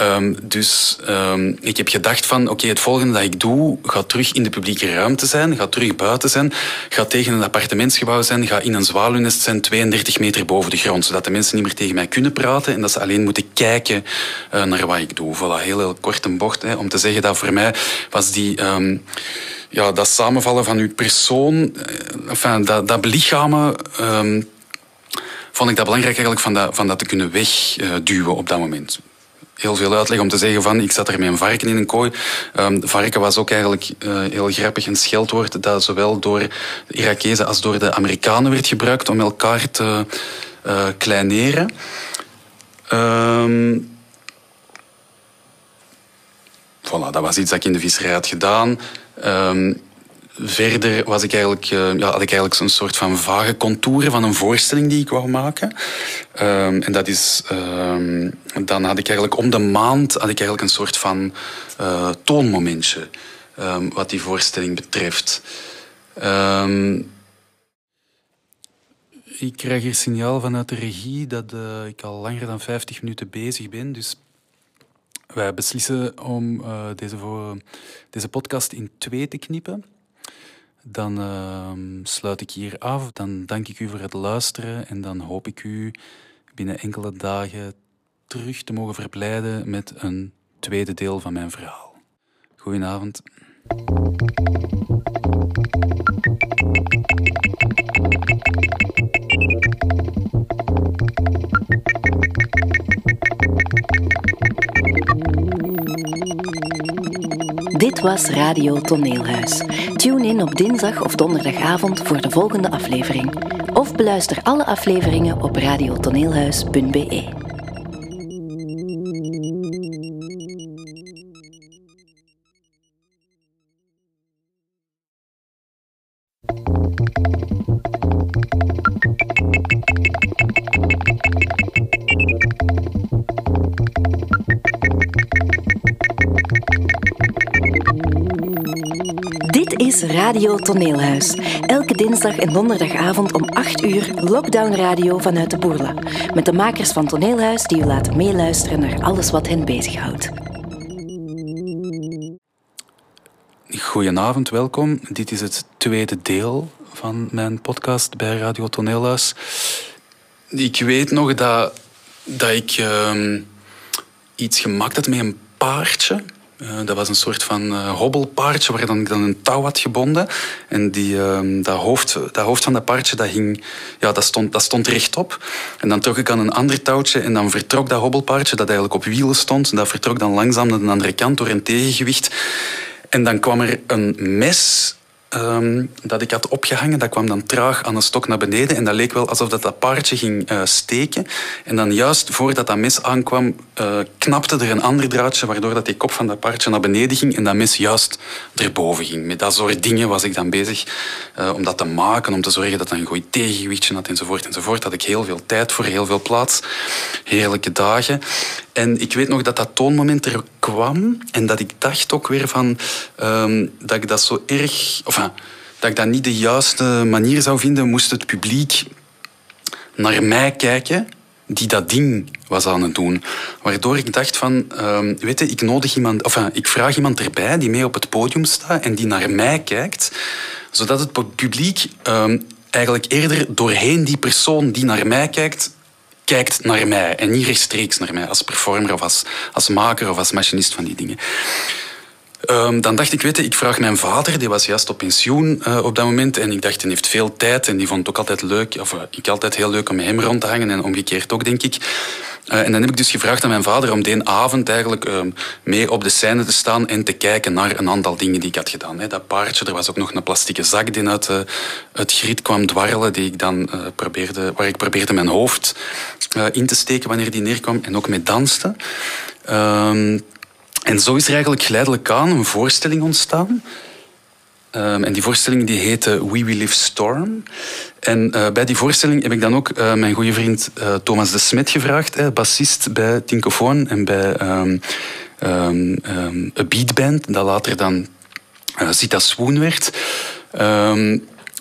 Um, dus um, ik heb gedacht van, oké, het volgende dat ik doe, gaat terug in de publieke ruimte zijn, gaat terug buiten zijn, gaat tegen een appartementsgebouw zijn, gaat in een zwaluwnest zijn, 32 meter boven de grond, zodat de mensen niet meer tegen mij kunnen praten en dat ze alleen moeten kijken uh, naar wat ik doe. Voilà, heel, heel kort een bocht, hè, om te zeggen dat voor mij was die... Um, ja, dat samenvallen van uw persoon, eh, enfin, dat, dat belichamen, vond ik dat belangrijk eigenlijk van dat, van dat te kunnen wegduwen op dat moment heel veel uitleg om te zeggen van ik zat er met een varken in een kooi. Um, varken was ook eigenlijk uh, heel grappig een scheldwoord dat zowel door de Irakezen als door de Amerikanen werd gebruikt om elkaar te uh, kleineren. Um, voilà, dat was iets dat ik in de visserij had gedaan. Um, verder was ik eigenlijk, uh, ja, had ik eigenlijk een soort van vage contouren van een voorstelling die ik wou maken. Um, en dat is, um, dan had ik eigenlijk om de maand had ik eigenlijk een soort van uh, toonmomentje um, wat die voorstelling betreft. ik krijg hier signaal vanuit de regie dat uh, ik al langer dan 50 minuten bezig ben. Dus wij beslissen om deze, deze podcast in twee te knippen. Dan uh, sluit ik hier af. Dan dank ik u voor het luisteren en dan hoop ik u binnen enkele dagen terug te mogen verblijden met een tweede deel van mijn verhaal. Goedenavond. Dit was Radio Toneelhuis. Tune in op dinsdag of donderdagavond voor de volgende aflevering. Of beluister alle afleveringen op radiotoneelhuis.be. Radio Toneelhuis. Elke dinsdag en donderdagavond om 8 uur Lockdown Radio vanuit de Boerla. Met de makers van Toneelhuis die u laten meeluisteren naar alles wat hen bezighoudt. Goedenavond, welkom. Dit is het tweede deel van mijn podcast bij Radio Toneelhuis. Ik weet nog dat, dat ik uh, iets gemaakt had met een paardje. Uh, dat was een soort van uh, hobbelpaardje waar dan, dan een touw had gebonden. En die, uh, dat, hoofd, dat hoofd van dat paardje dat hing, ja, dat stond, dat stond rechtop. En dan trok ik aan een ander touwtje en dan vertrok dat hobbelpaardje, dat eigenlijk op wielen stond, dat vertrok dan langzaam naar de andere kant door een tegengewicht. En dan kwam er een mes um, dat ik had opgehangen, dat kwam dan traag aan een stok naar beneden. En dat leek wel alsof dat, dat paardje ging uh, steken. En dan juist voordat dat mes aankwam, uh, knapte er een ander draadje, waardoor dat die kop van dat paardje naar beneden ging en dat mes juist erboven ging. Met dat soort dingen was ik dan bezig uh, om dat te maken, om te zorgen dat dat een goed tegengewichtje had enzovoort enzovoort. Had ik heel veel tijd voor, heel veel plaats. Heerlijke dagen. En ik weet nog dat dat toonmoment er kwam en dat ik dacht ook weer van um, dat ik dat zo erg, of dat ik dat niet de juiste manier zou vinden, moest het publiek naar mij kijken die dat ding was aan het doen. Waardoor ik dacht van, um, weet je, ik nodig iemand, of ik vraag iemand erbij die mee op het podium staat en die naar mij kijkt, zodat het publiek um, eigenlijk eerder doorheen die persoon die naar mij kijkt, kijkt naar mij en niet rechtstreeks naar mij als performer of als, als maker of als machinist van die dingen. Um, dan dacht ik, weet je, ik vraag mijn vader, die was juist op pensioen uh, op dat moment. En ik dacht, hij heeft veel tijd en die vond het ook altijd leuk, of uh, ik altijd heel leuk om met hem rond te hangen en omgekeerd ook, denk ik. Uh, en dan heb ik dus gevraagd aan mijn vader om die avond eigenlijk ehm, mee op de scène te staan en te kijken naar een aantal dingen die ik had gedaan. Dat paardje, er was ook nog een plastieke zak die uit het griet kwam dwarrelen, die ik dan, probeerde, waar ik probeerde mijn hoofd in te steken wanneer die neerkwam en ook mee danste. Ehm, en zo is er eigenlijk geleidelijk aan een voorstelling ontstaan. Um, en die voorstelling die heette We Will Live Storm. En uh, bij die voorstelling heb ik dan ook uh, mijn goede vriend uh, Thomas de Smet gevraagd, eh, bassist bij Tinkofoon en bij um, um, een beatband, dat later dan Sita Swoon werd.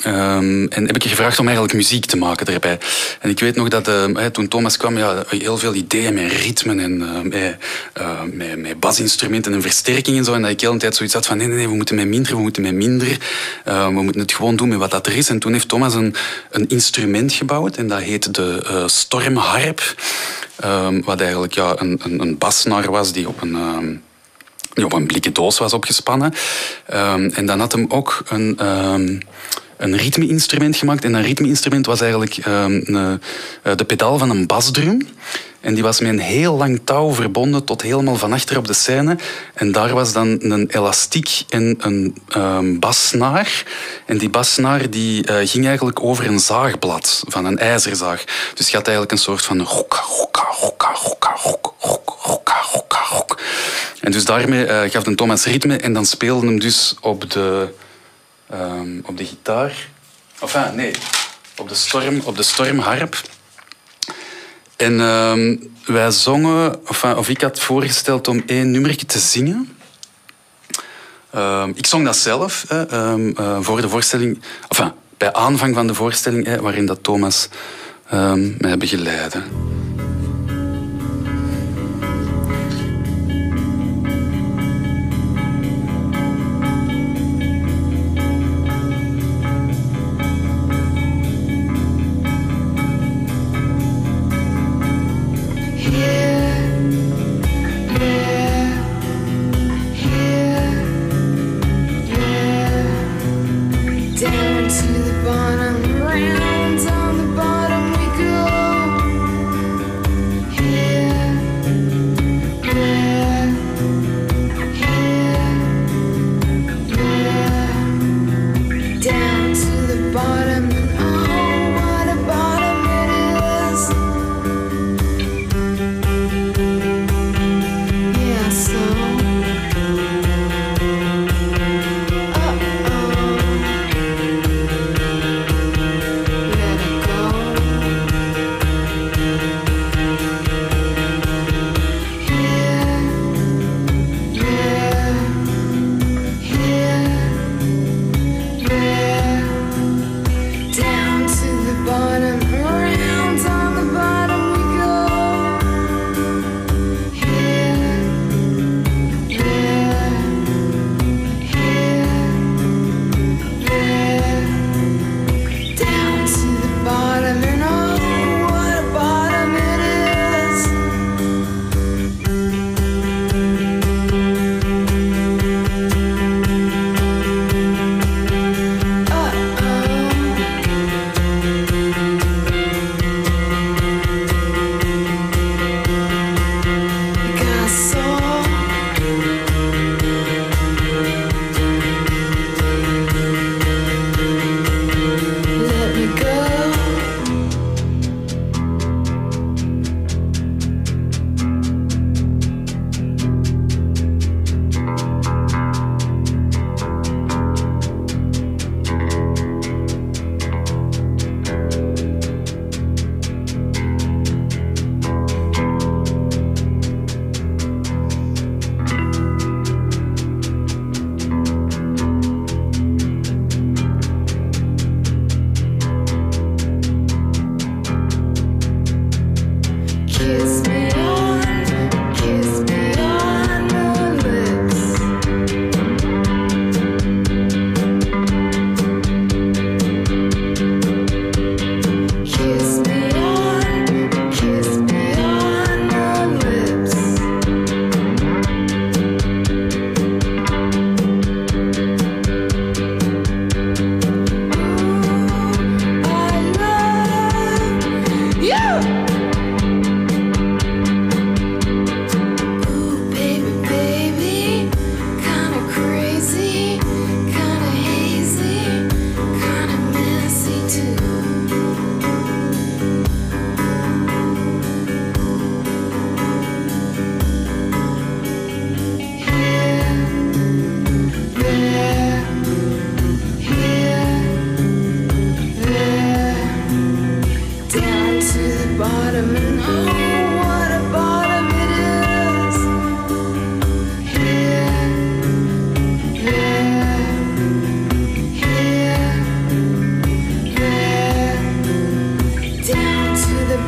Ehm, en heb ik je gevraagd om eigenlijk muziek te maken daarbij. En ik weet nog dat uh, toen Thomas kwam, ja, heel veel ideeën met ritmen en uh, met, met, met, basinstrumenten en versterking en zo. En dat ik de hele tijd zoiets had van nee, nee, nee, we moeten met minder, we moeten met minder. we moeten het gewoon doen met wat dat er is. En toen heeft Thomas een, een instrument gebouwd en dat heet de stormharp. Um, wat eigenlijk ja, een, een, een basnaar was die op een... die op een blikken doos was opgespannen. Um, en dan had hem ook een, een ritme-instrument gemaakt. En dat ritme-instrument was eigenlijk uh, de pedaal van een basdrum. En die was met een heel lang touw verbonden tot helemaal van achter op de scène. En daar was dan een elastiek en een um, bassnaar. En die bassnaar die, uh, ging eigenlijk over een zaagblad van een ijzerzaag. Dus je had eigenlijk een soort van rokka, rokka, rokka, rokka, rokka, rokka, rokka, rokka. En dus daarmee uh, gaf de Thomas ritme en dan speelde hem dus op de um, op de gitaar. Enfin, nee, op de, storm, op de stormharp. En um, wij zongen, of ik had voorgesteld om één nummertje te zingen. Um, ik zong dat zelf hè, uh, voor de voorstelling, enfin, bij aanvang van de voorstelling, waarin dat Thomas mij begeleidde.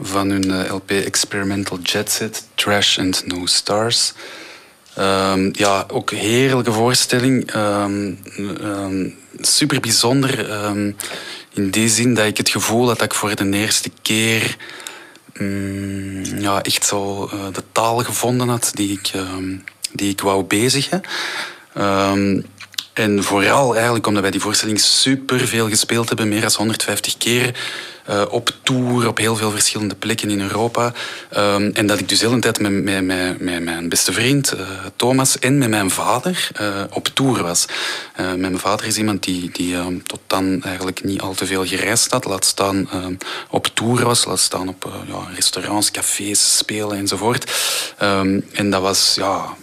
van hun LP Experimental Jet Set, Trash and No Stars. Ehm, ja, ook heerlijke voorstelling. Um, super bijzonder. in die zin dat ik het gevoel had dat ik voor de eerste keer mm, ja, echt zo uh, de taal gevonden had die ik, die ik wou bezigen. En vooral eigenlijk omdat wij die voorstelling super veel gespeeld hebben, meer dan 150 keer. Uh, op tour op heel veel verschillende plekken in Europa. Um, en dat ik dus de hele tijd met, met, met, mijn beste vriend uh, Thomas en met mijn vader uh, op tour was. mijn vader is iemand die, die tot dan eigenlijk niet al te veel gereisd had. Laat staan op tour was, laat staan op ja, restaurants, cafés, spelen enzovoort. En dat was ja,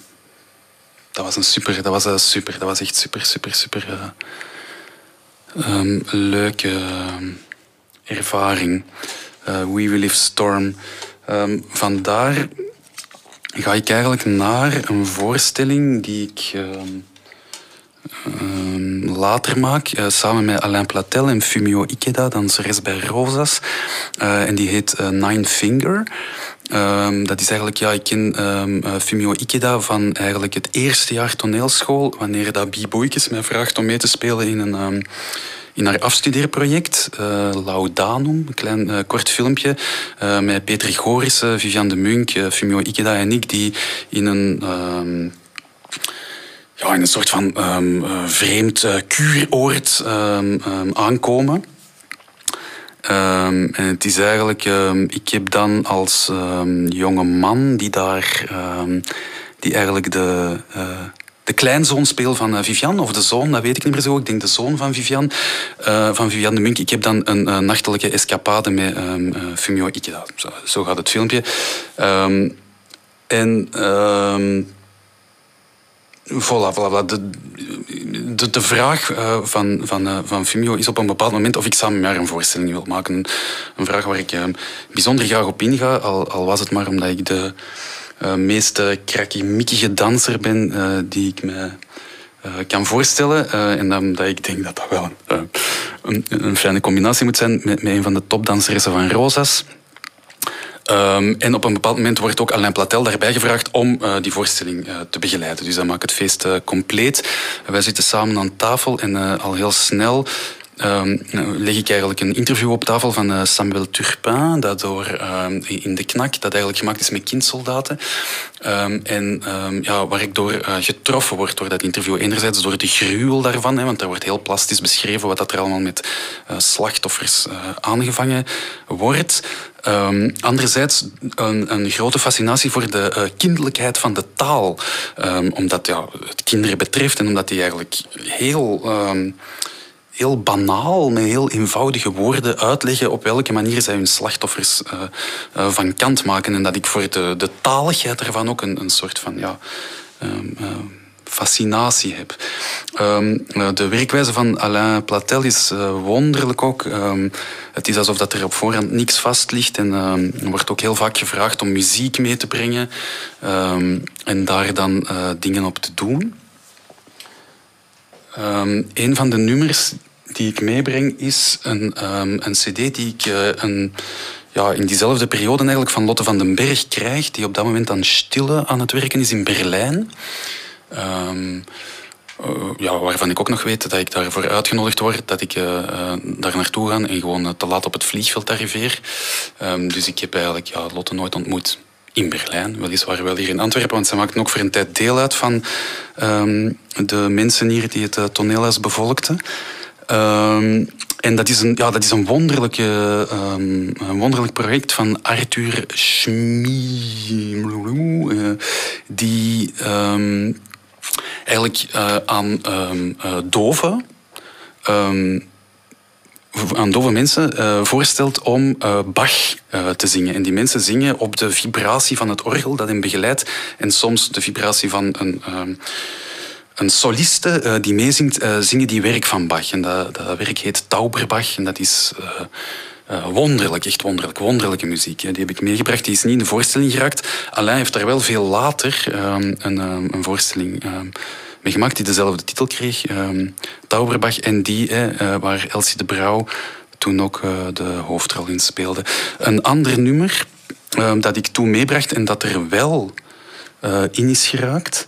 dat was een super, dat was een super, dat was echt super, super, super uh, um, leuke uh, ervaring. Uh, We Will Live Storm. Um, vandaar ga ik eigenlijk naar een voorstelling die ik ehm, later maak, samen met Alain Platel en Fumio Ikeda, danseres bij Rosas. En die heet Nine Finger. Um, dat is eigenlijk, ja, ik ken um, Fumio Ikeda van eigenlijk het eerste jaar toneelschool, wanneer dat Biboikes mij vraagt om mee te spelen in een... Um, in haar afstudeerproject, uh, Laudanum, een klein uh, kort filmpje, met Peter Gorissen, Viviane de Munk, Fumio Ikeda en ik, die in een ja, in een soort van vreemd kuuroord aankomen. Um, en het is eigenlijk, um, ik heb dan als um, jonge man die daar, die eigenlijk de, uh, de kleinzoon speel van uh, Vivian, of de zoon, dat weet ik niet meer zo. Ik denk de zoon van Vivian, uh, van Vivian de Munk. Ik heb dan een, nachtelijke escapade met Fumio Ikeda. Zo, zo, gaat het filmpje. en Voilà, voilà. De, de, de vraag uh, van, van, uh, van Fumio is op een bepaald moment of ik samen met een voorstelling wil maken. Een, vraag waar ik uh, bijzonder graag op inga, al, al was het maar omdat ik de meest krakkemikkige danser ben die ik me kan voorstellen. en dan dat ik denk dat dat wel een, een, een fijne combinatie moet zijn met, met een van de topdanseressen van Rosas. Um, en op een bepaald moment wordt ook Alain Platel daarbij gevraagd om uh, die voorstelling uh, te begeleiden. Dus dat maakt het feest uh, compleet. wij zitten samen aan tafel en al heel snel Um, leg ik eigenlijk een interview op tafel van uh, Samuel Turpin, dat door uh, in de knak, dat eigenlijk gemaakt is met kindsoldaten. Um, en ja, waar ik door uh, getroffen word door dat interview. Enerzijds door de gruwel daarvan, hè, want daar wordt heel plastisch beschreven wat dat er allemaal met slachtoffers aangevangen wordt. Um, anderzijds een, een, grote fascinatie voor de kinderlijkheid van de taal. Omdat ja, het kinderen betreft en omdat die eigenlijk heel... heel banaal, met heel eenvoudige woorden uitleggen op welke manier zij hun slachtoffers uh, uh, van kant maken. En dat ik voor de, de taligheid ervan ook een, een soort van ja, um, uh, fascinatie heb. Um, de werkwijze van Alain Platel is wonderlijk ook. Het is alsof dat er op voorhand niks vast ligt. En er wordt ook heel vaak gevraagd om muziek mee te brengen en daar dan dingen op te doen. Een van de nummers die ik meebreng is een, um, een cd die ik uh, een, ja, in diezelfde periode eigenlijk van Lotte van den Berg krijg, die op dat moment aan Stille aan het werken is in Berlijn. Um, uh, ja, waarvan ik ook nog weet dat ik daarvoor uitgenodigd word, dat ik uh, daar naartoe ga en gewoon te laat op het vliegveld arriveer. Um, dus ik heb eigenlijk ja, Lotte nooit ontmoet in Berlijn, weliswaar wel hier in Antwerpen, want ze maakten ook voor een tijd deel uit van de mensen hier die het toneelhuis bevolkten. Um, en dat is een, ja, dat is een, wonderlijke, um, een wonderlijk project van Arthur Schmie, uh, die um, eigenlijk uh, aan uh, dove, aan dove mensen voorstelt om Bach te zingen. En die mensen zingen op de vibratie van het orgel dat hen begeleidt en soms de vibratie van een een soliste uh, die meezingt, uh, zingen die werk van Bach. En dat, dat werk heet Tauberbach. En dat is uh, wonderlijk, echt wonderlijk. Wonderlijke muziek. Die heb ik meegebracht. Die is niet in de voorstelling geraakt. Alain heeft daar wel veel later ehm, een, een, voorstelling ehm, mee gemaakt die dezelfde titel kreeg. Ehm, Tauberbach. En die, waar Elsie de Brouw toen ook de hoofdrol in speelde. Een ander nummer dat ik toen meebracht en dat er wel in is geraakt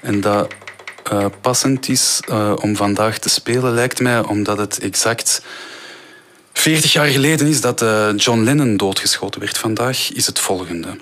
en dat passend is om vandaag te spelen, lijkt mij, omdat het exact 40 jaar geleden is dat John Lennon doodgeschoten werd. Vandaag is het volgende.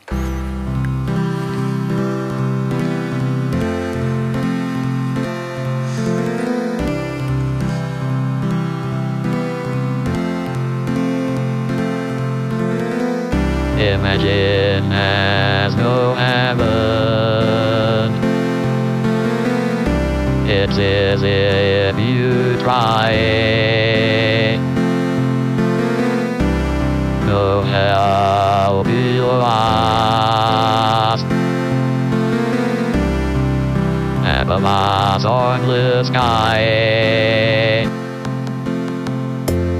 You try. No hell below us. Above us on the sky.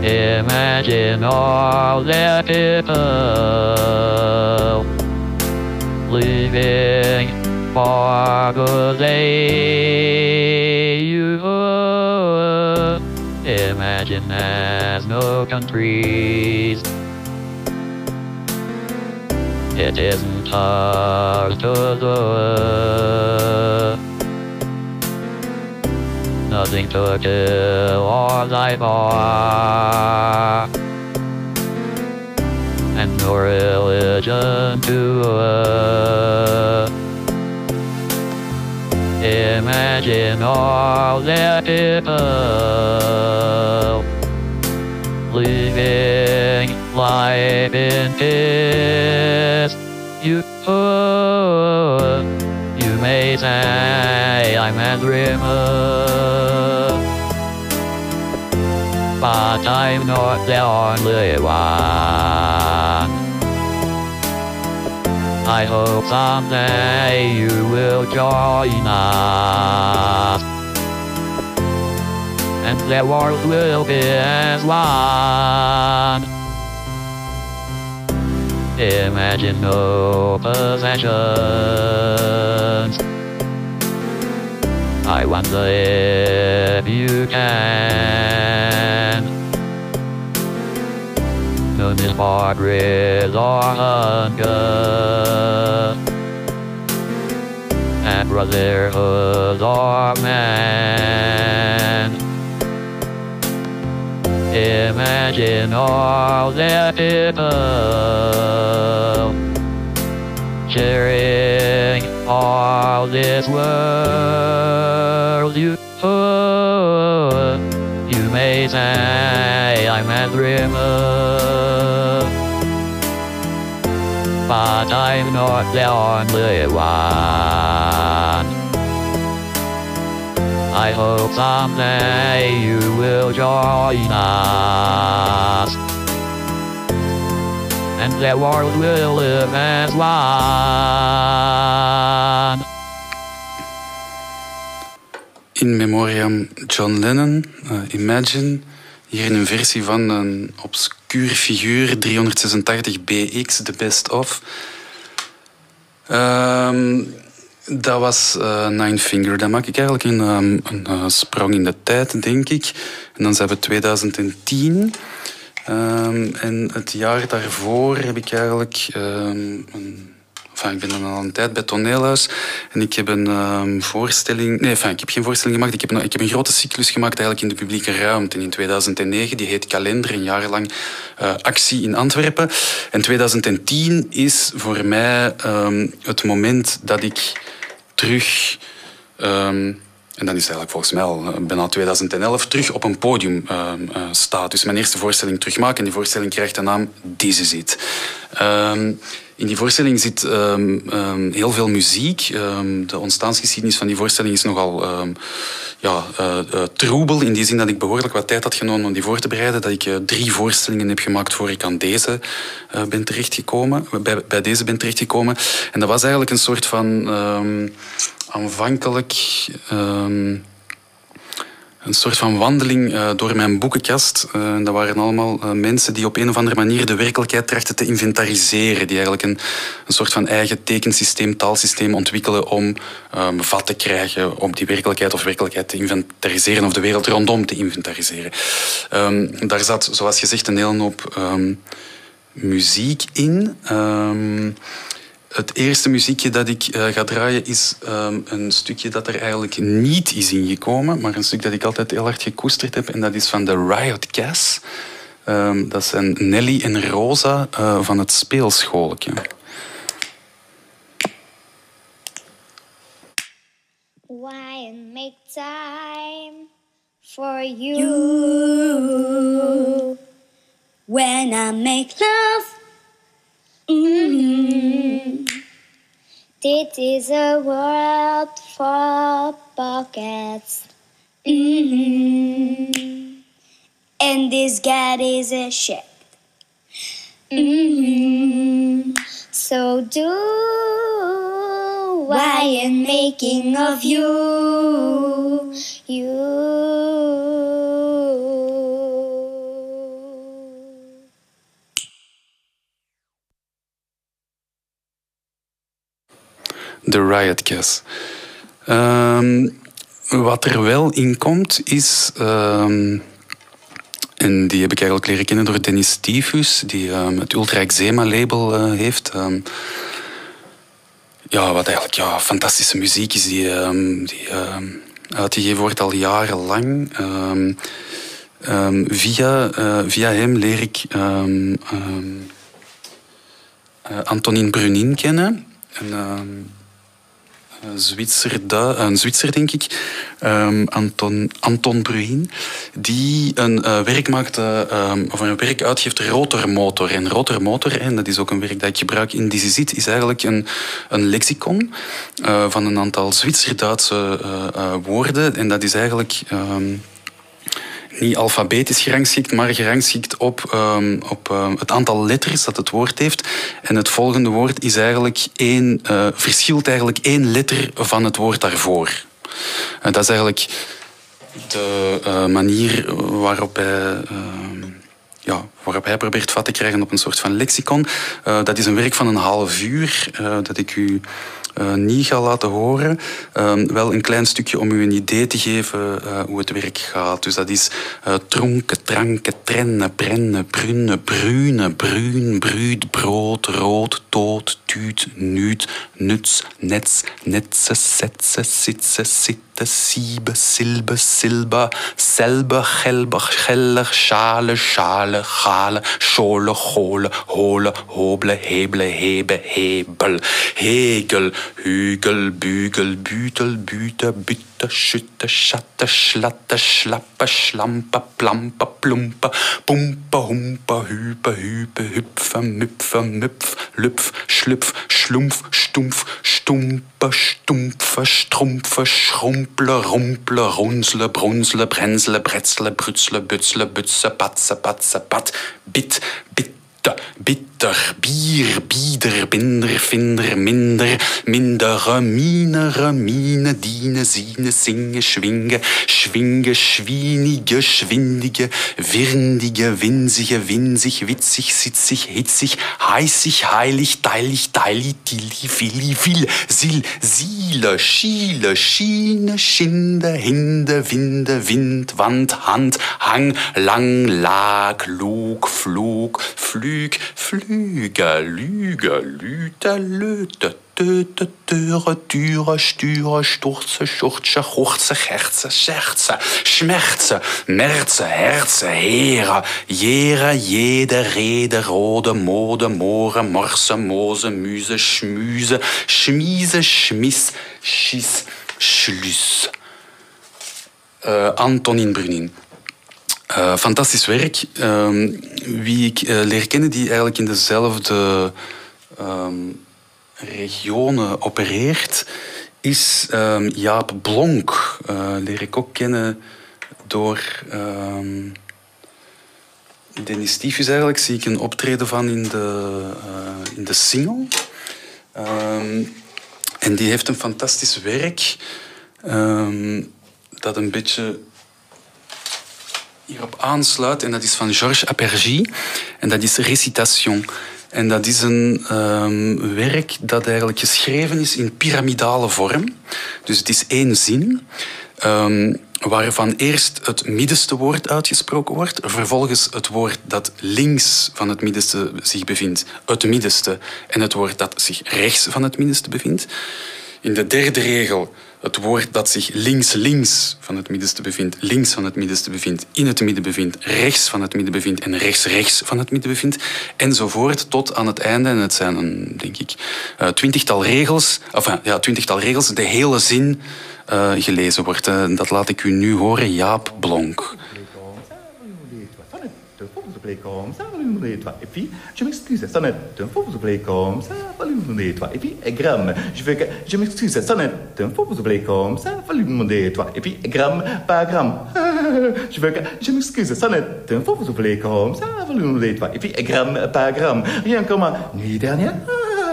Imagine all the people living for good day. Imagine there's no countries. It isn't hard to do nothing to kill or die for, and no religion to uh, imagine all the people living life in peace. You, uh, you may say I'm a dreamer but I'm not the only one. I hope someday you will join us, and the world will be as one. Imagine no possessions. I wonder if you can. Miss Margaret hunger. And brotherhood or man. Imagine all the people sharing all this world. You, oh, say I'm a dreamer, but I'm not the only one. I hope someday you will join us and the world will live as one. In memoriam John Lennon, uh, Imagine. Hier in een versie van een obscuur figuur, 386 BX, de best of. Um, dat was uh, Nine Finger. Dan maak ik eigenlijk een, um, een uh, sprong in de tijd, denk ik. En dan zijn we 2010. Um, en het jaar daarvoor heb ik eigenlijk een Ik ben dan al een tijd bij Toneelhuis en ik heb een um, voorstelling... Nee, ik heb geen voorstelling gemaakt. Ik heb, een, ik heb een grote cyclus gemaakt eigenlijk in de publieke ruimte. in 2009, die heet Kalender, een jaar lang uh, actie in Antwerpen. En 2010 is voor mij um, het moment dat ik terug... Um, en dan is eigenlijk volgens mij al bijna 2011 terug op een podium uh, staat. Dus mijn eerste voorstelling terugmaken. En die voorstelling krijgt de naam This Is It. Um, in die voorstelling zit um, um, heel veel muziek. De ontstaansgeschiedenis van die voorstelling is nogal ja, troebel. In die zin dat ik behoorlijk wat tijd had genomen om die voor te bereiden. Dat ik drie voorstellingen heb gemaakt voor ik aan deze ben terechtgekomen. Bij, bij deze ben terechtgekomen. En dat was eigenlijk een soort van aanvankelijk een soort van wandeling uh, door mijn boekenkast. Uh, dat waren allemaal uh, mensen die op een of andere manier de werkelijkheid trachten te inventariseren. Die eigenlijk een, een soort van eigen tekensysteem, taalsysteem ontwikkelen om um, vat te krijgen op die werkelijkheid of werkelijkheid te inventariseren of de wereld rondom te inventariseren. Um, daar zat, zoals gezegd, een hele hoop muziek in. Het eerste muziekje dat ik uh, ga draaien is um, een stukje dat er eigenlijk niet is ingekomen, maar een stuk dat ik altijd heel hard gekoesterd heb en dat is van de Riot Gas. Um, dat zijn Nelly en Rosa uh, van het speelschooltje. Why make time for you, you when I make love? Mm-hmm. Dit is a world for pockets. Mm-hmm. And this God is a shit. Mm-hmm. So do why am making of you, you. De Riot Gas. Um, wat er wel in komt is. Um, en die heb ik eigenlijk leren kennen door Dennis Stivus, die um, het Ultra Eczema label uh, heeft. ja, wat eigenlijk ja, fantastische muziek is, die, die uitgegeven wordt al jarenlang. via, uh, via hem leer ik uh, Antonin Brunin kennen. En, Zwitser, een Zwitser denk ik, um, Anton, Anton Bruin, die een uh, werk maakte, um, of een werk uitgeeft, Rotormotor. En Rotormotor, en dat is ook een werk dat ik gebruik in Dizizit, is eigenlijk een, een lexicon uh, van een aantal Zwitser-Duitse woorden. En dat is eigenlijk... Um, niet alfabetisch gerangschikt, maar gerangschikt op, um, op um, het aantal letters dat het woord heeft. En het volgende woord is eigenlijk één, uh, verschilt eigenlijk één letter van het woord daarvoor. Uh, dat is eigenlijk de uh, manier waarop hij, ja, waarop hij probeert vat te krijgen op een soort van lexicon. dat is een werk van een half uur dat ik u uh, niet ga laten horen. Uh, wel een klein stukje om u een idee te geven uh, hoe het werk gaat. Dus dat is uh, tronken, tranken, trennen, brennen, brunnen, brune, bruin, bruut, brood, rood, dood, tuut, nuut, nuts, nets, netsen, setsen, sitsen, Seite, Siebe, Silbe, Silber, Selber, Helber, Heller, Schale, Schale, Schale, Schole, Hole, Hole, Hoble, Heble, Hebe, Hebel, Hegel, Hügel, Bügel, Bütel, Büter, Büte, Schütte, Schütter, Schatter, Schlatter, Schlapper, Schlamper, Plamper, Plumper, Pumper, Humper, Hüper, Hüpe, Hüpfer, Müpfer, Müpf, Lüpf, Schlüpf, Schlumpf, Stumpf, Stumper, Stumpfer, Strumpfer, Schrumple, Rumple, Runzle, Brunzle, Brenzle, Bretzle, Brützle, Bützle, Bütze, Batzer, Batzer, Bat, Bit, Bitter, Bitter, bier, bieder, binder, vinder, minder, mindere, minere, mine, diene, ziene, singe, schwinge, schwinge, schwienige, schwindige, wirndige, winsige, winsig, witzig, sitzig, hitzig, heißig, heilig, teilig, teili, tilli, fili, vil, sil, siele, schiele, schiene, schinde, hinde, winde, wind, wand, hand, hang, lang, lag, lug, flug, flüg, Flug, Flüge, Lüge, Lüte, Löte, Töte, Töre, Türe, Stüre, Sturze, Schurze, Churze, Herze, Scherze, Schmerze, Merze, Herze, Heere, Jere, Jede, Rede, Rode, Mode, Moore, Morse, Mose, Müse, Schmüse, Schmiese, Schmiss, Schiss, Schlüss. Äh, Antonin Brunin. Uh, fantastisch werk. Uh, wie ik uh, leer kennen die eigenlijk in dezelfde um, regionen opereert, is um, Jaap Blonk. Uh, leer ik ook kennen door Dennis Stiefus eigenlijk. Zie ik een optreden van in de, in de single. en die heeft een fantastisch werk dat een beetje hierop aansluit. En dat is van Georges Apergy. En dat is Recitation. En dat is een um, werk dat eigenlijk geschreven is in piramidale vorm. Dus het is één zin. Um, waarvan eerst het middenste woord uitgesproken wordt, vervolgens het woord dat links van het middenste zich bevindt, het middenste, en het woord dat zich rechts van het middenste bevindt. In de derde regel het woord dat zich links-links van het middenste bevindt, links van het middenste bevindt, in het midden bevindt, rechts van het midden bevindt en rechts-rechts van het midden bevindt, enzovoort tot aan het einde. En het zijn een, denk ik, uh, twintigtal regels, enfin, ja, twintigtal regels, de hele zin uh, gelezen wordt. Dat laat ik u nu horen, Jaap Blonk. Play comme ça, volume de toi. Et puis, je m'excuse, ça n'est un faux, vous play comme ça, volume de toi. Et puis, gramme, je veux que, je m'excuse, ça n'est un faux, vous play comme ça, volume de toi. Et puis, gramme, pas gramme. je veux que, je m'excuse, ça n'est un faux, vous play comme ça, volume de toi. Et puis, gramme, pas gramme. Rien comme nuit dernière.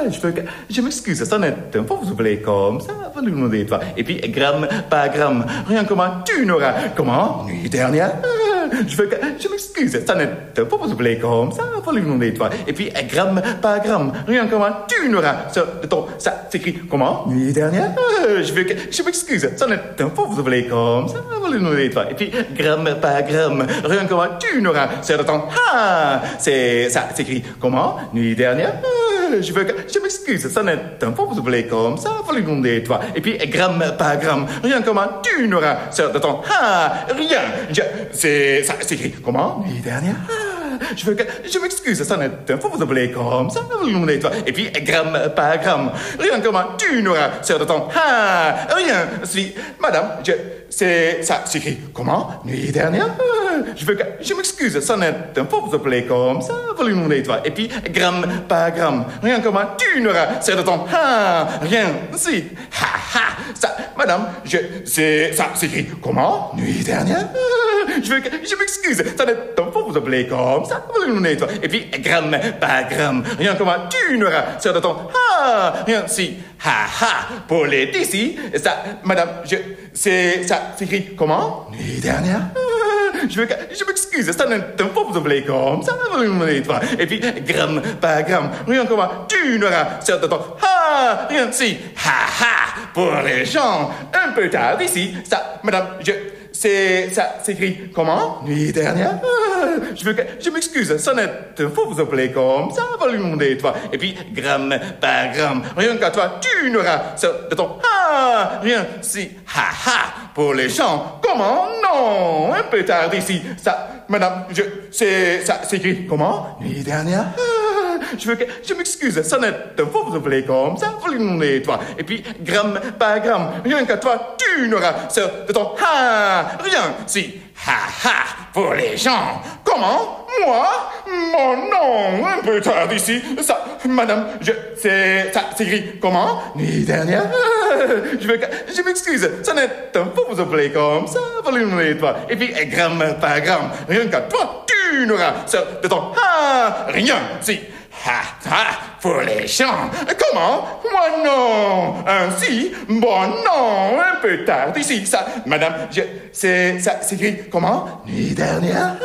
Je, veux que, je m'excuse, ça n'est un faux, vous play comme ça, volume de toi. Et puis, gramme, pas gramme. Rien comme tu n'auras. Comment Nuit dernière. Je veux que, je m'excuse, ça n'est un faux, vous play comme ça, volume de toi. Et puis, gramme, pas gramme. Rien comme tu n'auras. Ça, de ton, ça s'écrit comment? Nuit dernière. Je veux que, je m'excuse, ça n'est un faux, vous play comme ça, volume de toi. Et puis, gramme, pas gramme. Rien comme tu n'auras. C'est de ton, ah C'est, ça s'écrit comment? Nuit dernière. Je veux je m'excuse, ça n'est un faux, vous play comme ça, volume de toi. Et puis, gramme, pas gramme. Rien comme tu n'auras. De ton, ah Rien. C'est, ça s'écrit comment? Nuit dernière. Je veux que, je m'excuse, ça n'est faux, vous play comme ça. Et puis, gramme, pas gramme. Rien comme tu n'auras. C'est de ton, ah Rien. Si, madame, je, c'est, ça s'écrit comment? Nuit dernière? Je veux que, je m'excuse, ça n'est faux, vous play comme ça. Et puis, gramme, pas gramme. Rien comme tu n'auras. C'est de ton, ah Rien. Si, ha ha. Ça, madame, je, c'est, ça s'écrit comment? Nuit dernière? Je veux que, je m'excuse, ça n'est faux, vous play comme ça, Et puis, gramme, pas gramme. Rien comme tu n'auras. C'est de ton, ah Rien. Si, ha ha. Pour les d'ici, ça, madame, je, c'est, ça s'écrit comment? Nuit dernière. Je veux que, je m'excuse, ça n'est un faux, vous play comme ça. Et puis, gramme, pas gramme. Rien comme tu n'auras. Ton, ah Rien. Si, ha ha. Pour les gens, un peu tard ici, ça, madame, je, c'est, ça s'écrit comment? Nuit dernière. Je veux que, je m'excuse, un faux, vous appelez comme ça, volume de toi. Et puis, gramme, pas gramme. Rien qu'à toi, tu n'auras. De ton, ah Rien. Si, ha ha. Pour les gens, comment? Non. Un peu tard ici, ça, madame, je, c'est, ça s'écrit comment? Nuit dernière. Je veux que, je m'excuse, ça un faux, vous appelez comme ça, volume de toi. Et puis, gramme, pas gramme. Rien qu'à toi, tu n'auras. C'est de ton, ah Rien. Si, ha ha. Pour les gens, comment? Moi? Mon nom, un peu tard ici. Ça, madame, je, c'est, ça s'écrit comment? Nuit dernière. Je veux que, je m'excuse, ça n'est faux, vous appelez comme ça, volume toi. Et puis, gramme, pas gramme. Rien qu'à toi, tu n'auras. C'est de ton, ah Rien. Si, Ha ha Pour les gens. Comment? Moi non. Ainsi Bon non. Un peu tard ici. Ça Madame je, C'est Ça s'écrit comment? Nuit dernière.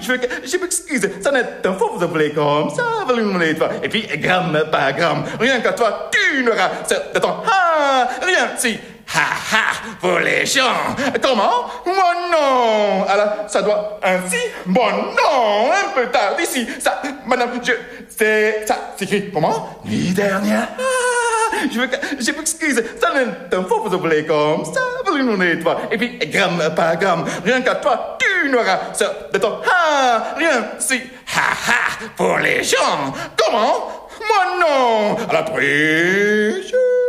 Je, veux que, je m'excuse, ça n'est un faux, vous appelez comme ça, de toi. Et puis, gramme, pas gramme, rien qu'à toi, tu n'auras, ton, ah, rien, si, ha ha, pour les gens. Comment? Moi non. Alors, ça doit ainsi Bon non, un peu tard ici. Ça, madame, je, c'est, ça s'écrit comment? Nuit dernière. Ah, je veux, je m'excuse, ça n'est un faux, vous appelez comme ça, volume de toi. Et puis, gramme, pas gramme, rien qu'à toi, tu n'auras, de ton, ah, rien, si, ha ha, pour les gens. Comment? Moi non. À la tricheuse.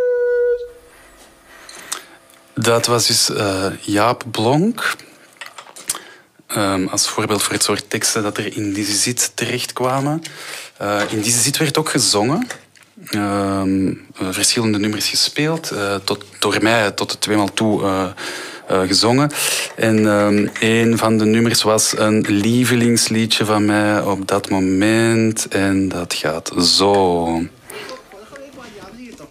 Dat was dus uh, Jaap Blonk. Um, als voorbeeld voor het soort teksten dat er in deze zit terechtkwamen. Uh, in deze zit werd ook gezongen. Uh, verschillende nummers gespeeld. Tot, door mij tot de tweemaal toe gezongen. En um, een van de nummers was een lievelingsliedje van mij op dat moment. En dat gaat zo. Ja. Da-da-da-da. Da-da-da-da. Da-da-da. Ja. Yo, ik heb een hitje voor je. Dus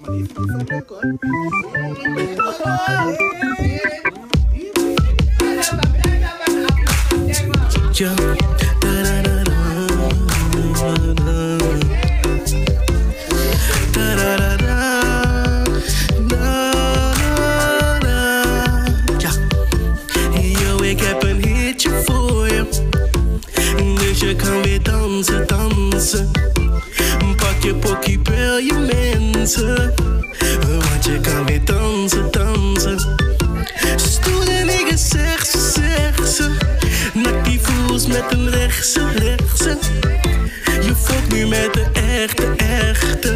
je kan weer dansen, dansen. Je pokkie, je mensen. Want je kan weer dansen, dansen. Stoere niggas, zeg ze, zeg ze. Nak die voels met een rechtse, rechtse. Je fokt nu met de echte, echte.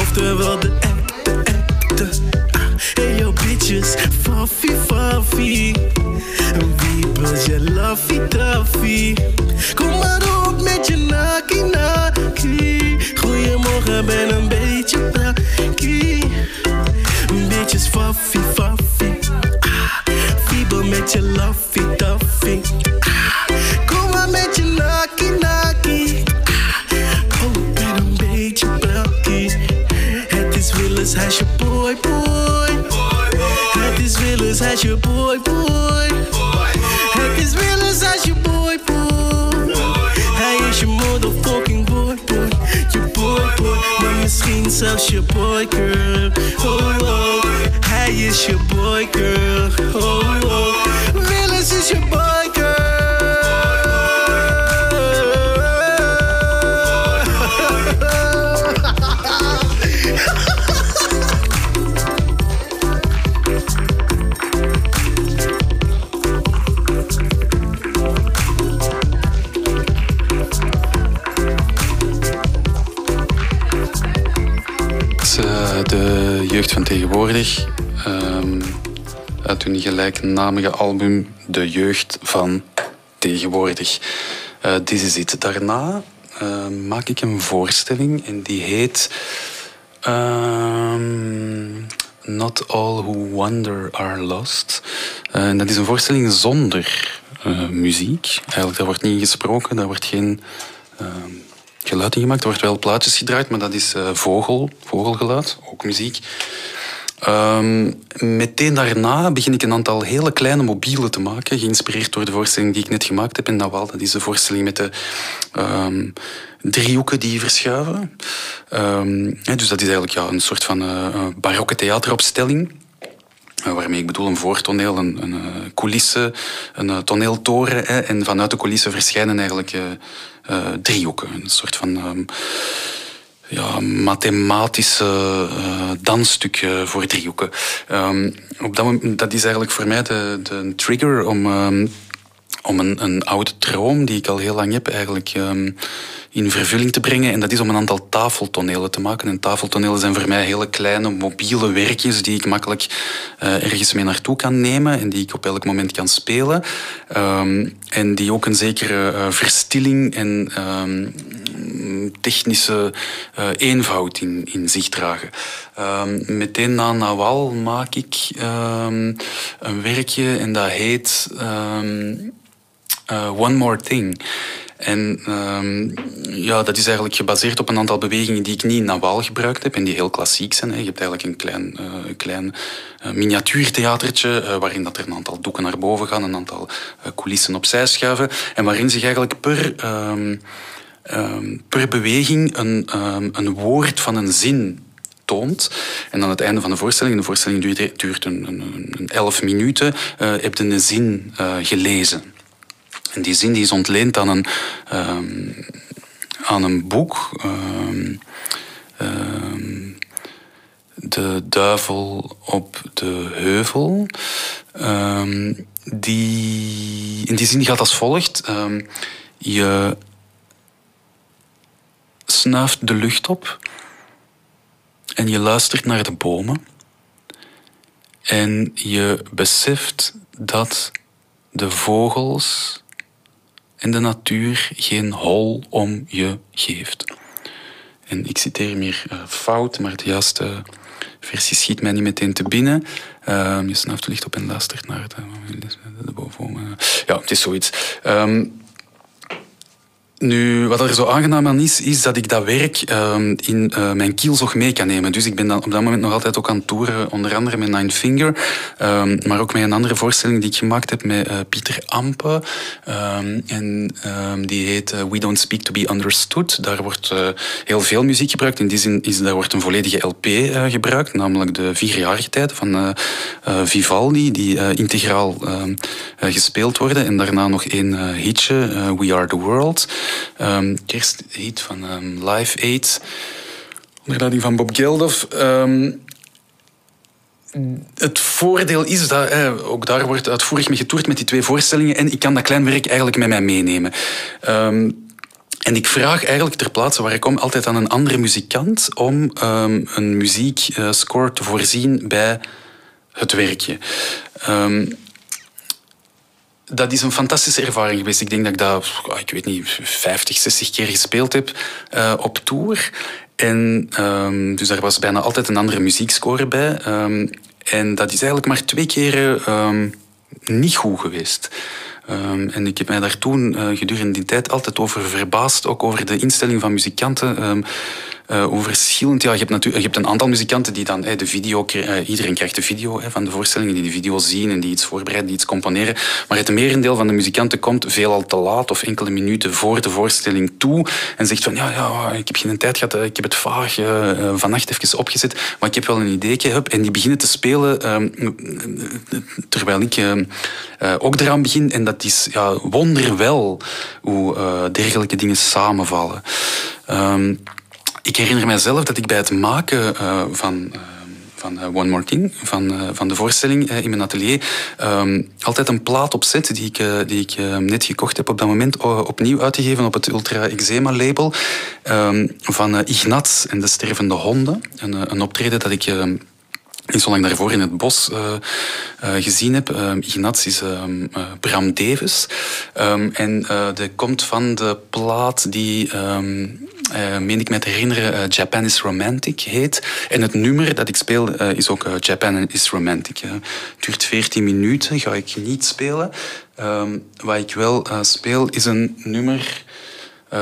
Oftewel de echte, echte. Ah, Hey yo bitches, faffie, faffie. Je. Kom maar op met je naki, naki. Goedemorgen, ben een beetje brakkie. Bitches, faffie, faffie. Ah, Fiebel met je laffie, taffie. Ah, kom maar met je naki, naki. Ah, oh, ben een beetje brakkie. Het is Willis, hij is boy, boy. Het is Willis, hij is je boy, boy. Misschien zelfs je boy, girl. Oh, oh. Hij is je boy, girl. Oh, oh. Willis is je boy, tegenwoordig. ehm, uit hun gelijknamige album De Jeugd van Tegenwoordig. Eh Dit is het. Daarna eh, maak ik een voorstelling en die heet ehm, Not All Who Wander Are Lost. Eh, en dat is een voorstelling zonder eh, muziek. Eigenlijk, daar wordt niet gesproken, daar wordt geen ehm, geluid gemaakt. Er wordt wel plaatjes gedraaid, maar dat is eh, vogel, vogelgeluid, ook muziek. Ehm, meteen daarna begin ik een aantal hele kleine mobielen te maken, geïnspireerd door de voorstelling die ik net gemaakt heb in Nawal. Dat is de voorstelling met de ehm, driehoeken die verschuiven. Ehm, dus dat is eigenlijk ja, een soort van eh, eh, barokke theateropstelling. Uh, waarmee ik bedoel een voortoneel, een, een coulisse, een toneeltoren. En vanuit de coulisse verschijnen eigenlijk driehoeken. Een soort van um, ja, mathematische dansstuk voor driehoeken. Um, op dat, moment, dat is eigenlijk voor mij de, de trigger om, um, om een, een oude droom die ik al heel lang heb eigenlijk in vervulling te brengen. En dat is om een aantal tafeltonelen te maken. En tafeltonelen zijn voor mij hele kleine mobiele werkjes die ik makkelijk uh, ergens mee naartoe kan nemen en die ik op elk moment kan spelen. Um, en die ook een zekere uh, verstilling en um, technische uh, eenvoud in, zich dragen. Um, meteen na Nawal maak ik een werkje en dat heet One More Thing. En um, ja, dat is eigenlijk gebaseerd op een aantal bewegingen die ik niet in Nawal gebruikt heb en die heel klassiek zijn. Hè. Je hebt eigenlijk een klein, uh, klein uh, miniatuurtheatertje waarin dat er een aantal doeken naar boven gaan, een aantal coulissen opzij schuiven en waarin zich eigenlijk per, um, um, per beweging een, een woord van een zin toont. En aan het einde van de voorstelling, de voorstelling duurt, een, een, een elf minuten, heb je een zin gelezen. En die zin die is ontleend aan een, um, aan een boek. Um, um, de duivel op de heuvel. die, in die zin gaat als volgt. je snuift de lucht op en je luistert naar de bomen. En je beseft dat de vogels en de natuur geen hol om je geeft. En ik citeer hem hier uh, fout, maar de juiste versie schiet mij niet meteen te binnen. Uh, je snuift licht op en luistert naar de. Ja, het is zoiets. Um, Nu, wat er zo aangenaam aan is, is dat ik dat werk ehm, in uh, mijn kielzog mee kan nemen. Dus ik ben dan op dat moment nog altijd ook aan het toeren, onder andere met Nine Finger, um, maar ook met een andere voorstelling die ik gemaakt heb met uh, Pieter Ampe. Um, en die heet uh, We Don't Speak to Be Understood. Daar wordt heel veel muziek gebruikt. In die zin is daar wordt een volledige LP gebruikt, namelijk de vierjarige tijd van Vivaldi, die integraal gespeeld worden. En daarna nog één hitje, We Are the World. Um, eerst hit van um, Live Aid, onder leiding van Bob Geldof. Um, het voordeel is dat, eh, ook daar wordt uitvoerig mee getoerd met die twee voorstellingen en ik kan dat klein werk eigenlijk met mij meenemen. En ik vraag eigenlijk ter plaatse waar ik kom altijd aan een andere muzikant om een muziekscore te voorzien bij het werkje. Um, dat is een fantastische ervaring geweest. Ik denk dat ik dat, ik weet niet, 50, 60 keer gespeeld heb uh, op tour. En um, dus daar was bijna altijd een andere muziekscore bij. Um, en dat is eigenlijk maar twee keer um, niet goed geweest. En ik heb mij daar toen uh, gedurende die tijd altijd over verbaasd, ook over de instelling van muzikanten. Hoe verschillend. Ja, je hebt, natuurlijk, je hebt een aantal muzikanten die dan de video... Uh, iedereen krijgt de video van de voorstellingen, die de video zien en die iets voorbereiden, die iets componeren. Maar het merendeel van de muzikanten komt veelal te laat of enkele minuten voor de voorstelling toe en zegt van ja, ja ik heb geen tijd gehad, ik heb het vaag vannacht even opgezet, maar ik heb wel een ideetje. Hup, en die beginnen te spelen um, terwijl ik ook eraan begin. En dat is ja, wonderwel hoe dergelijke dingen samenvallen. Um, ik herinner mijzelf dat ik bij het maken uh, van, uh, van uh, One More Thing, van, van de voorstelling in mijn atelier, um, altijd een plaat opzet die ik, die ik net gekocht heb op dat moment opnieuw uitgegeven op het Ultra Eczema label um, van Ignaz en de stervende honden. Een, een optreden dat ik niet zo lang daarvoor in het bos uh, uh, gezien heb. Uh, Ignaz is Bram Davis. En dat komt van de plaat die, meen ik me te herinneren, Japan is Romantic heet. En het nummer dat ik speel is ook Japan is Romantic. Het duurt 14 minuten, ga ik niet spelen. Um, wat ik wel speel is een nummer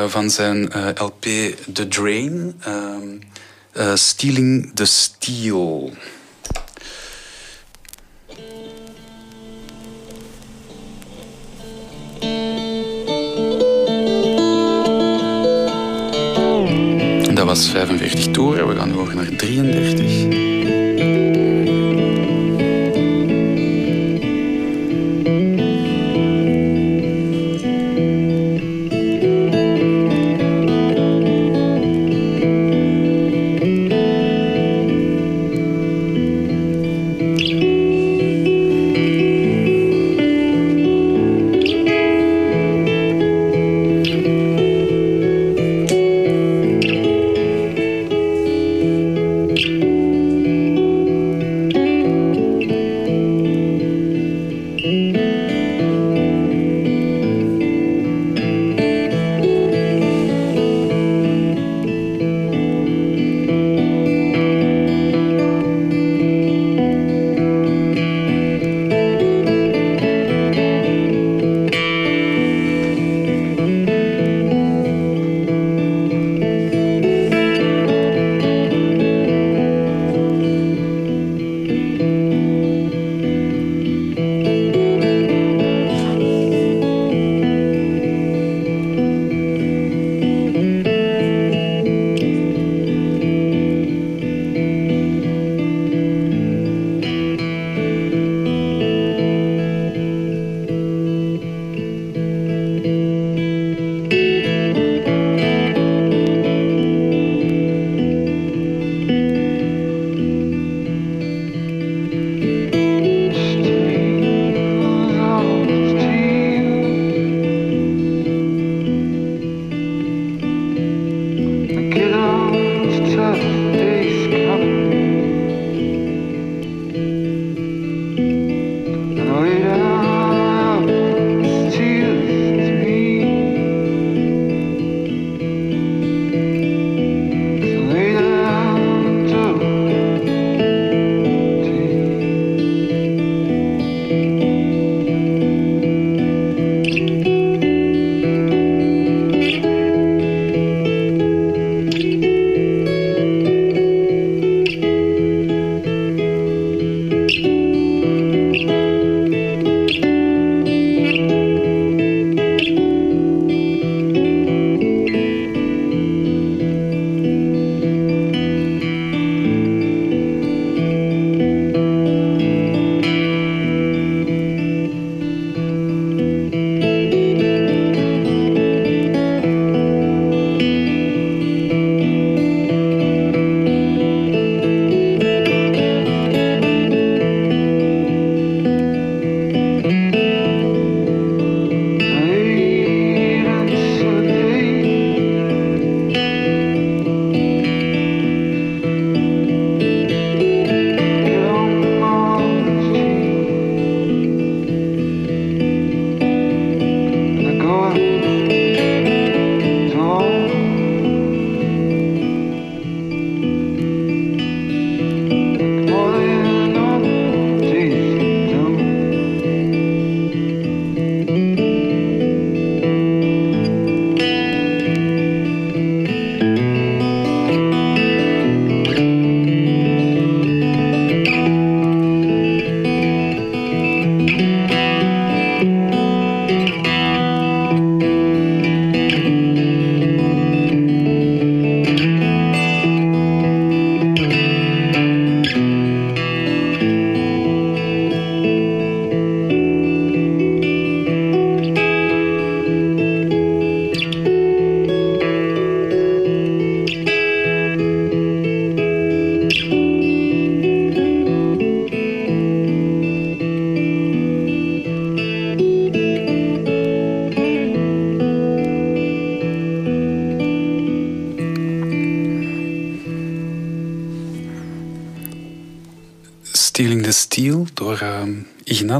van zijn LP The Drain. Stealing the Steel. Was 45 toeren, we gaan over naar 33.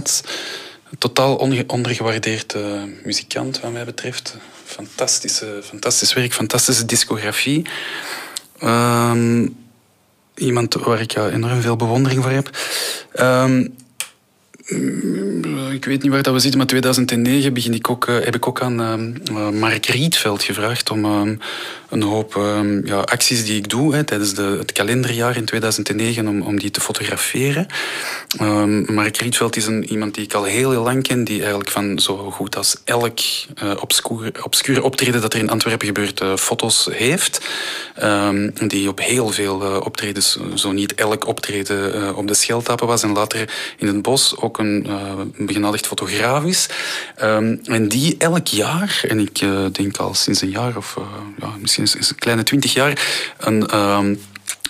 Ignaz. Totaal onge- ondergewaardeerd eh, muzikant wat mij betreft. Fantastische, fantastisch werk, fantastische discografie. Ehm, iemand waar ik enorm veel bewondering voor heb. Ehm, ik weet niet waar dat we zitten, maar 2009 begin ik ook, eh, heb ik ook aan eh, Mark Rietveld gevraagd om een hoop ja, acties die ik doe hè, tijdens de, het kalenderjaar in 2009 om, om die te fotograferen. Ehm, Mark Rietveld is een, iemand die ik al heel, heel lang ken, die eigenlijk van zo goed als elk eh obscure, obscure optreden dat er in Antwerpen gebeurt, eh, foto's heeft. Ehm, die op heel veel eh, optredens, zo niet elk optreden, op de Scheltappen was en later in het bos ook een uh, begenadigd fotograaf is. Ehm, en die elk jaar, en ik denk al sinds een jaar of ja, misschien is een kleine twintig jaar, een...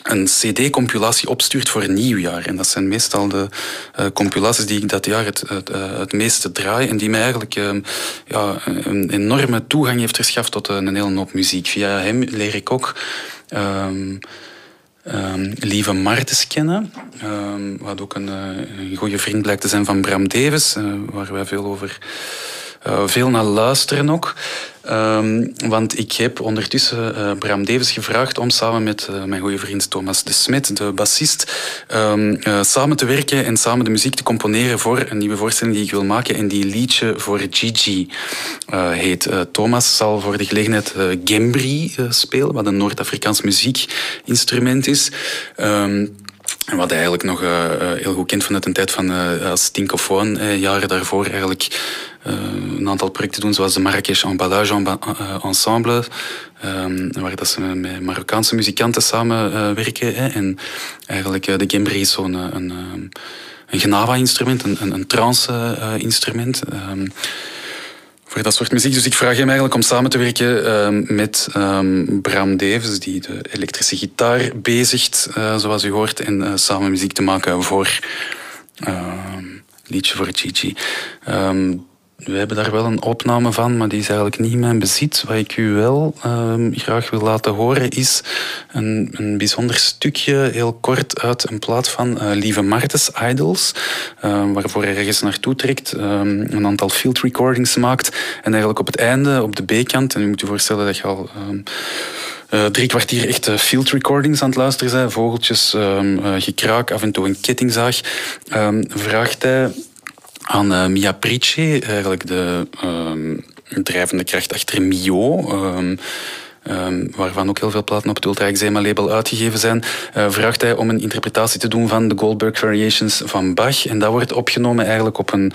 ehm, een cd-compilatie opstuurt voor nieuwjaar. En dat zijn meestal de uh, compilaties die ik dat jaar het, het, uh, het meeste draai en die mij eigenlijk uh, ja, een enorme toegang heeft verschaft tot een hele hoop muziek. Via hem leer ik ook um, um, Lieve Martens kennen, wat ook een, een goede vriend blijkt te zijn van Bram Davis, waar wij veel over... Uh, veel naar luisteren ook. Um, want ik heb ondertussen uh, Bram Davis gevraagd om samen met uh, mijn goede vriend Thomas de Smet, de bassist, um, samen te werken en samen de muziek te componeren voor een nieuwe voorstelling die ik wil maken en die liedje voor Gigi heet. Thomas zal voor de gelegenheid Gembri spelen, wat een Noord-Afrikaans muziekinstrument is. Um, en wat hij eigenlijk nog uh, heel goed kent vanuit een tijd van uh, als tinkofoon, jaren daarvoor eigenlijk een aantal projecten doen, zoals de Marrakesh Emballage Ensemble, um, waar dat ze met Marokkaanse muzikanten samenwerken. en eigenlijk de Gembri is zo'n een, een een, een, een trance-instrument. Um, voor dat soort muziek. Dus ik vraag hem eigenlijk om samen te werken uh, met um, Bram Davis, die de elektrische gitaar bezigt, uh, zoals u hoort, en uh, samen muziek te maken voor een liedje voor Gigi. Um, we hebben daar wel een opname van, maar die is eigenlijk niet in mijn bezit. Wat ik u wel uh, graag wil laten horen is een, een bijzonder stukje, heel kort, uit een plaat van uh, Lieve Martens, Idols, uh, waarvoor hij ergens naartoe trekt, een aantal field recordings maakt en eigenlijk op het einde, op de B-kant, en u moet u voorstellen dat je al... Uh, drie kwartier echt uh, field recordings aan het luisteren zijn, vogeltjes, gekraak, af en toe een kettingzaag, um, vraagt hij aan uh, Mia Price, eigenlijk de um, drijvende kracht achter Mio. Um, um, waarvan ook heel veel platen op het Ultra label uitgegeven zijn, uh, vraagt hij om een interpretatie te doen van de Goldberg Variations van Bach. En dat wordt opgenomen eigenlijk op een,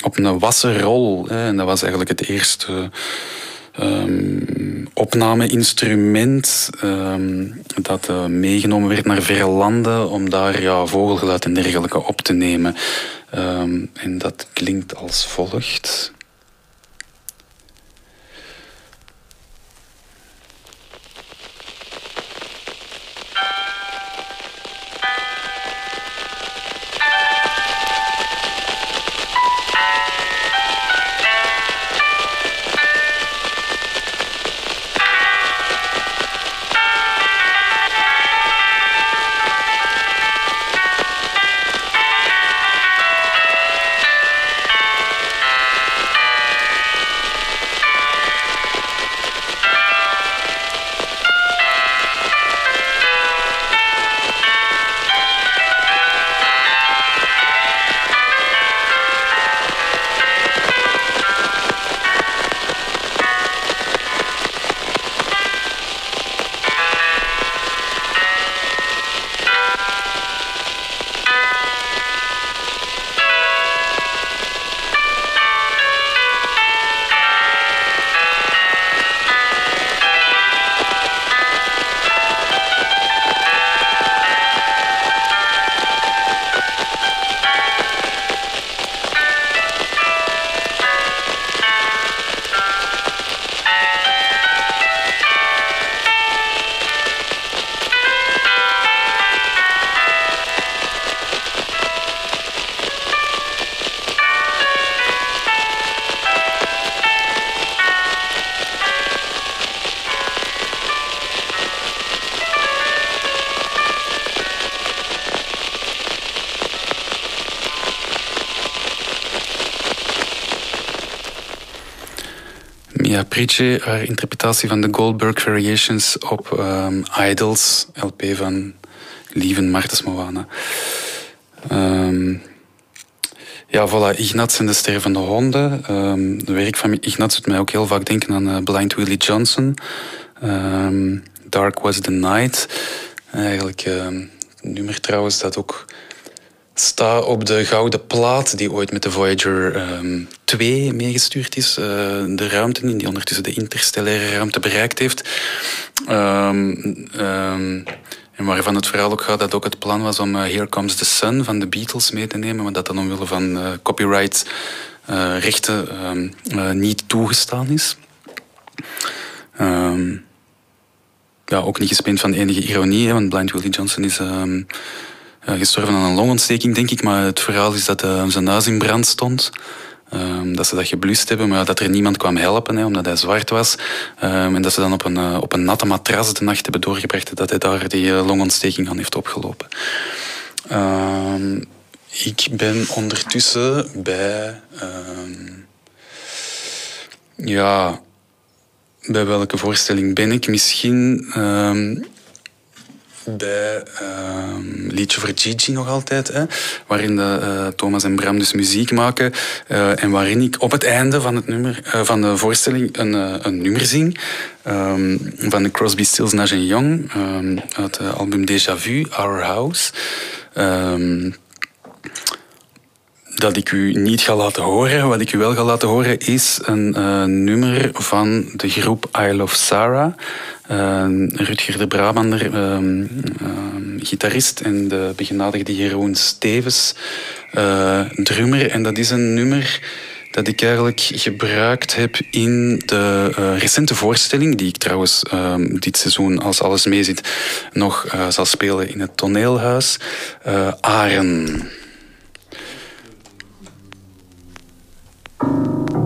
op een wassenrol. Hè. En dat was eigenlijk het eerste... Um, opname-instrument um, dat uh, meegenomen werd naar verre landen om daar ja, vogelgeluid en dergelijke op te nemen. Um, en dat klinkt als volgt. Haar interpretatie van de Goldberg Variations op ehm, Idols, LP van Lieven Martens Moana. Ehm, ja, voilà, Ignaz en de Ster van de Honden. Ehm, de werk van Ignaz doet mij ook heel vaak denken aan eh, Blind Willie Johnson. Ehm, Dark Was the Night. Eigenlijk ehm, een nummer trouwens dat ook staat op de gouden plaat die ooit met de Voyager ehm, 2 meegestuurd is. eh, de ruimte in, die ondertussen de interstellaire ruimte bereikt heeft. Ehm, ehm, en waarvan het verhaal ook gaat dat ook het plan was om eh, Here Comes the Sun van de Beatles mee te nemen, maar dat dan omwille van eh, copyright rechten niet toegestaan is. Ja, ook niet gespeend van enige ironie, want Blind Willie Johnson is gestorven aan een longontsteking, denk ik. Maar het verhaal is dat eh, zijn huis in brand stond. Ehm, dat ze dat geblust hebben, maar dat er niemand kwam helpen, omdat hij zwart was. Ehm, en dat ze dan op een, eh, op een natte matras de nacht hebben doorgebracht dat hij daar die eh, longontsteking aan heeft opgelopen. Ehm, ik ben ondertussen bij... ja, bij welke voorstelling ben ik? Misschien bij ehm, Liedje voor Gigi nog altijd, hè, waarin de, eh, Thomas en Bram dus muziek maken eh, en waarin ik op het einde van, het nummer, eh, van de voorstelling een, een nummer zing ehm, van de Crosby, Stills, Nash Young ehm, uit het album Déjà Vu, Our House. Ehm, dat ik u niet ga laten horen. Wat ik u wel ga laten horen is een eh, nummer van de groep I Love Sarah. Uh, Rutger de Brabander, ehm, ehm, gitarist, en de begenadigde Jeroen Stevens, eh, drummer. En dat is een nummer dat ik eigenlijk gebruikt heb in de eh, recente voorstelling, die ik trouwens ehm, dit seizoen, als alles meezit, nog eh, zal spelen in het toneelhuis. Eh Aren. Drie,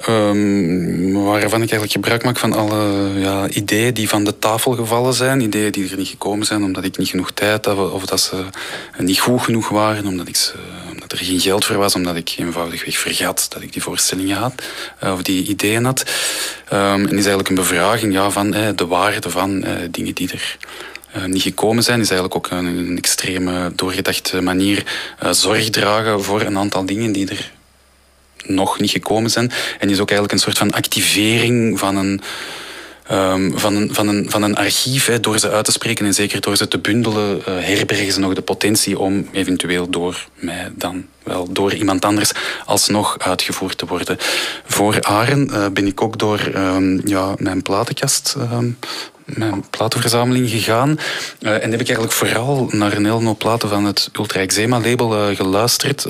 ehm, waarvan ik eigenlijk gebruik maak van alle ja, ideeën die van de tafel gevallen zijn. Ideeën die er niet gekomen zijn omdat ik niet genoeg tijd had of dat ze niet goed genoeg waren, omdat, ik ze, omdat er geen geld voor was, omdat ik eenvoudigweg vergat dat ik die voorstellingen had eh, of die ideeën had. Ehm, en is eigenlijk een bevraging ja, van eh, de waarde van eh, dingen die er eh, niet gekomen zijn, is eigenlijk ook een, extreme doorgedachte manier zorg dragen voor een aantal dingen die er nog niet gekomen zijn. En is ook eigenlijk een soort van activering van een Ehm, van, een, van, een, van een archief. Hè, door ze uit te spreken en zeker door ze te bundelen, uh, herbergen ze nog de potentie om eventueel door mij dan wel door iemand anders alsnog uitgevoerd te worden. Voor Aren uh, ben ik ook door um, ja, mijn platenkast, um, mijn platenverzameling gegaan. Uh, en heb ik eigenlijk vooral naar een hele hoop platen van het Ultra Eczema label geluisterd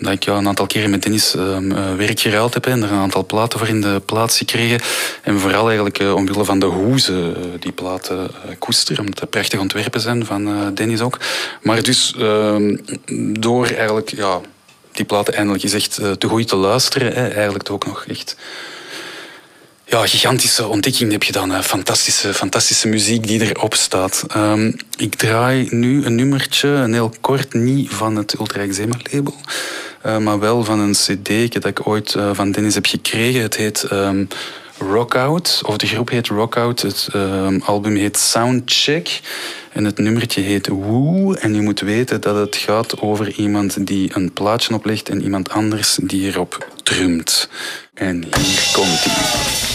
dat ik ja, een aantal keren met Dennis uh, werk geruild heb en er een aantal platen voor in de plaats gekregen. En vooral eigenlijk uh, omwille van de hoezen uh, die platen koesteren, omdat het prachtige ontwerpen zijn van Dennis ook. Maar dus ehm, door eigenlijk ja, die platen eindelijk echt te goed te luisteren, eigenlijk ook nog echt ja, gigantische ontdekking heb je dan. Fantastische, fantastische muziek die erop staat. Um, ik draai nu een nummertje, een heel kort, niet van het Ultra Eczema label. Uh, maar wel van een cd dat ik ooit uh, van Dennis heb gekregen. Het heet um, Rockout, of de groep heet Rockout. Het um, album heet Soundcheck. En het nummertje heet Woo. En je moet weten dat het gaat over iemand die een plaatje oplegt en iemand anders die erop drumt. En hier komt hij.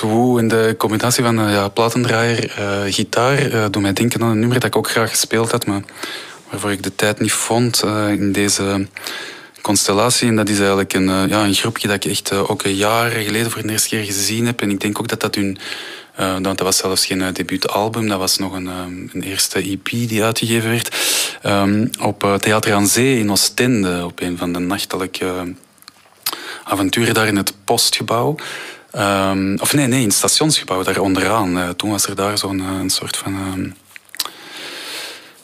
Was woe. En de combinatie van uh, ja, platendraaier, uh, gitaar, uh, doet mij denken aan een nummer dat ik ook graag gespeeld had, maar waarvoor ik de tijd niet vond in deze constellatie. En dat is eigenlijk een, ja, een groepje dat ik echt ook jaren geleden voor de eerste keer gezien heb. En ik denk ook dat dat hun... Dat was zelfs geen debuutalbum, dat was nog een, een eerste EP die uitgegeven werd. Um, op Theater aan Zee in Oostende, op een van de nachtelijke avonturen daar in het postgebouw. Um, of nee, nee, in het stationsgebouw daar onderaan. Uh, toen was er daar zo'n uh, een soort van uh,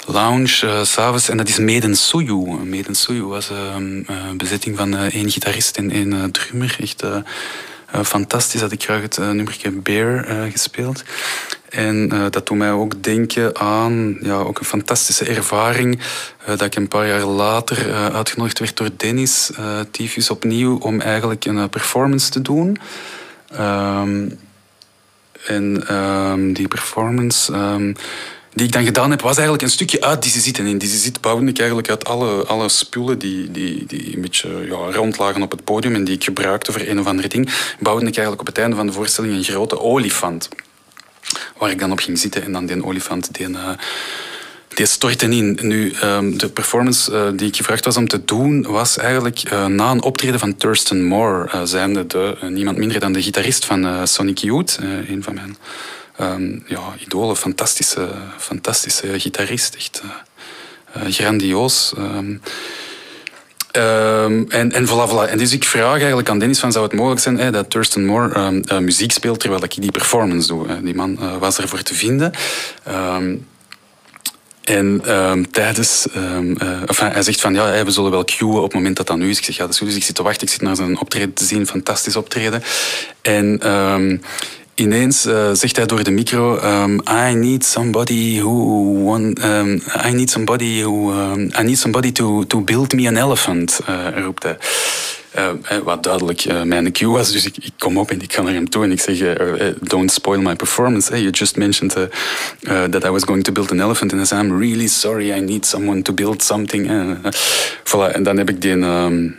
lounge uh, s'avonds. En dat is Meden Suyu. Meden Suyu was een ehm, bezetting van één gitarist en één drummer. Echt fantastisch. Had ik graag het nummertje Bear gespeeld. En dat doet mij ook denken aan ja, ook een fantastische ervaring. dat ik een paar jaar later uitgenodigd werd door Dennis Tyfus opnieuw om eigenlijk een performance te doen. Um, en um, die performance um, die ik dan gedaan heb, was eigenlijk een stukje uit die zitten. En in die zit bouwde ik eigenlijk uit alle, alle spullen die, die, die een beetje ja, rondlagen op het podium en die ik gebruikte voor een of ander ding, bouwde ik eigenlijk op het einde van de voorstelling een grote olifant. Waar ik dan op ging zitten en dan die olifant die... Uh, die stortte in. Nu, um, de performance uh, die ik gevraagd was om te doen, was eigenlijk uh, na een optreden van Thurston Moore, uh, zijnde de, niemand minder dan de gitarist van Sonic Youth, een van mijn um, ja, idolen, fantastische, fantastische gitarist, echt grandioos. Um, en, en voilà, voilà. En dus ik vraag eigenlijk aan Dennis van, zou het mogelijk zijn dat Thurston Moore muziek speelt terwijl ik die performance doe. Die man was ervoor te vinden. En um, tijdens, um, uh, enfin, hij zegt van ja, we zullen wel queuen op het moment dat dat nu is. Ik zeg ja, dat is goed. Dus ik zit te wachten, ik zit naar zijn optreden te zien, fantastisch optreden. En um, ineens uh, zegt hij door de micro: I need somebody who want, I need somebody who I need somebody to, to build me an elephant, uh, roept hij. Eh, eh, wat duidelijk eh, mijn cue was. Dus ik, ik, kom op en ik ga naar hem toe en ik zeg: eh, eh, Don't spoil my performance. You just mentioned that I was going to build an elephant. And said: I'm really sorry, I need someone to build something. Voilà. En dan heb ik die, um,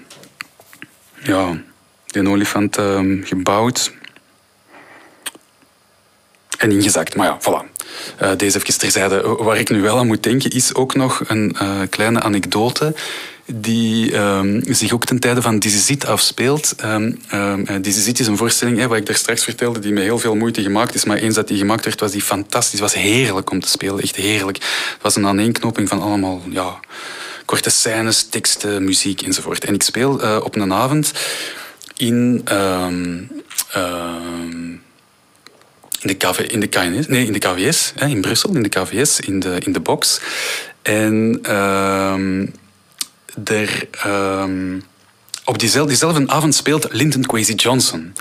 ja, die olifant um, gebouwd en ingezakt. Maar ja, voilà. Uh, deze even terzijde. Waar ik nu wel aan moet denken is ook nog een kleine anekdote die um, zich ook ten tijde van Dizzy afspeelt. Um, um, Dizzy is een voorstelling hè, wat ik daar straks vertelde, die met heel veel moeite gemaakt is. Maar eens dat die gemaakt werd, was die fantastisch. Het was heerlijk om te spelen, echt heerlijk. Het was een aaneenknoping van allemaal ja, korte scènes, teksten, muziek enzovoort. En ik speel uh, op een avond in... in de, KV, in de KNS, nee, in de KVS, hè, in Brussel, in de KVS, in de, in de box. En um, op diezelfde, avond speelt Linton Kwesi Johnson.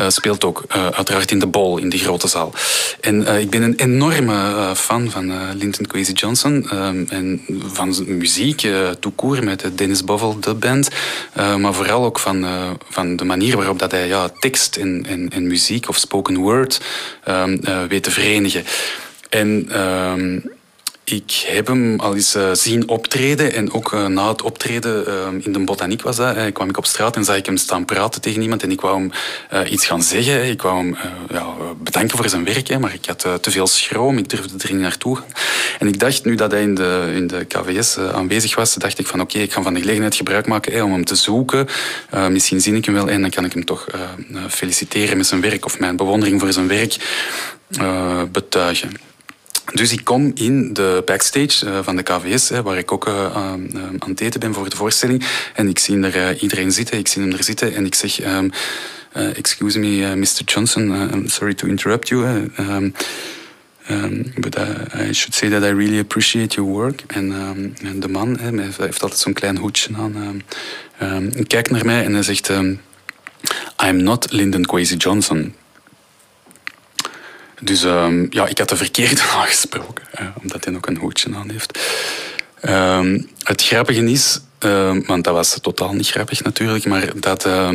Uh, speelt ook uh, uiteraard in de Bol, in die grote zaal. En uh, ik ben een enorme fan van Linton Kwesi Johnson. en van zijn muziek, uh, toekoer met Dennis Bovel, de band. maar vooral ook van, van de manier waarop dat hij ja, tekst en, en, en muziek of spoken word weet te verenigen. En ik heb hem al eens uh, zien optreden en ook uh, na het optreden uh, in de botaniek was dat. Kwam ik op straat en zag ik hem staan praten tegen iemand en ik wou hem iets gaan zeggen. Ik wou hem ja, bedanken voor zijn werk, hè, maar ik had te veel schroom. Ik durfde er niet naartoe. En ik dacht, nu dat hij in de, in de KVS aanwezig was, dacht ik van oké, ik ga van de gelegenheid gebruik maken om hem te zoeken. misschien zie ik hem wel en dan kan ik hem toch feliciteren met zijn werk of mijn bewondering voor zijn werk betuigen. Dus ik kom in de backstage uh, van de KVS, waar ik ook aan, uh, aan het eten ben voor de voorstelling. En ik zie er iedereen zitten, ik zie hem er zitten en ik zeg... Um, excuse me, Mr. Johnson, I'm sorry to interrupt you. Um, um, but I should say that I really appreciate your work. En, de man hè, heeft altijd zo'n klein hoedje aan. kijkt naar mij en hij zegt... I'm not Lyndon Kwesi Johnson. Dus um, ja, ik had de verkeerde aangesproken, omdat hij ook een hoedje aan heeft. Um, het grappige is, uh, want dat was totaal niet grappig natuurlijk, maar dat uh,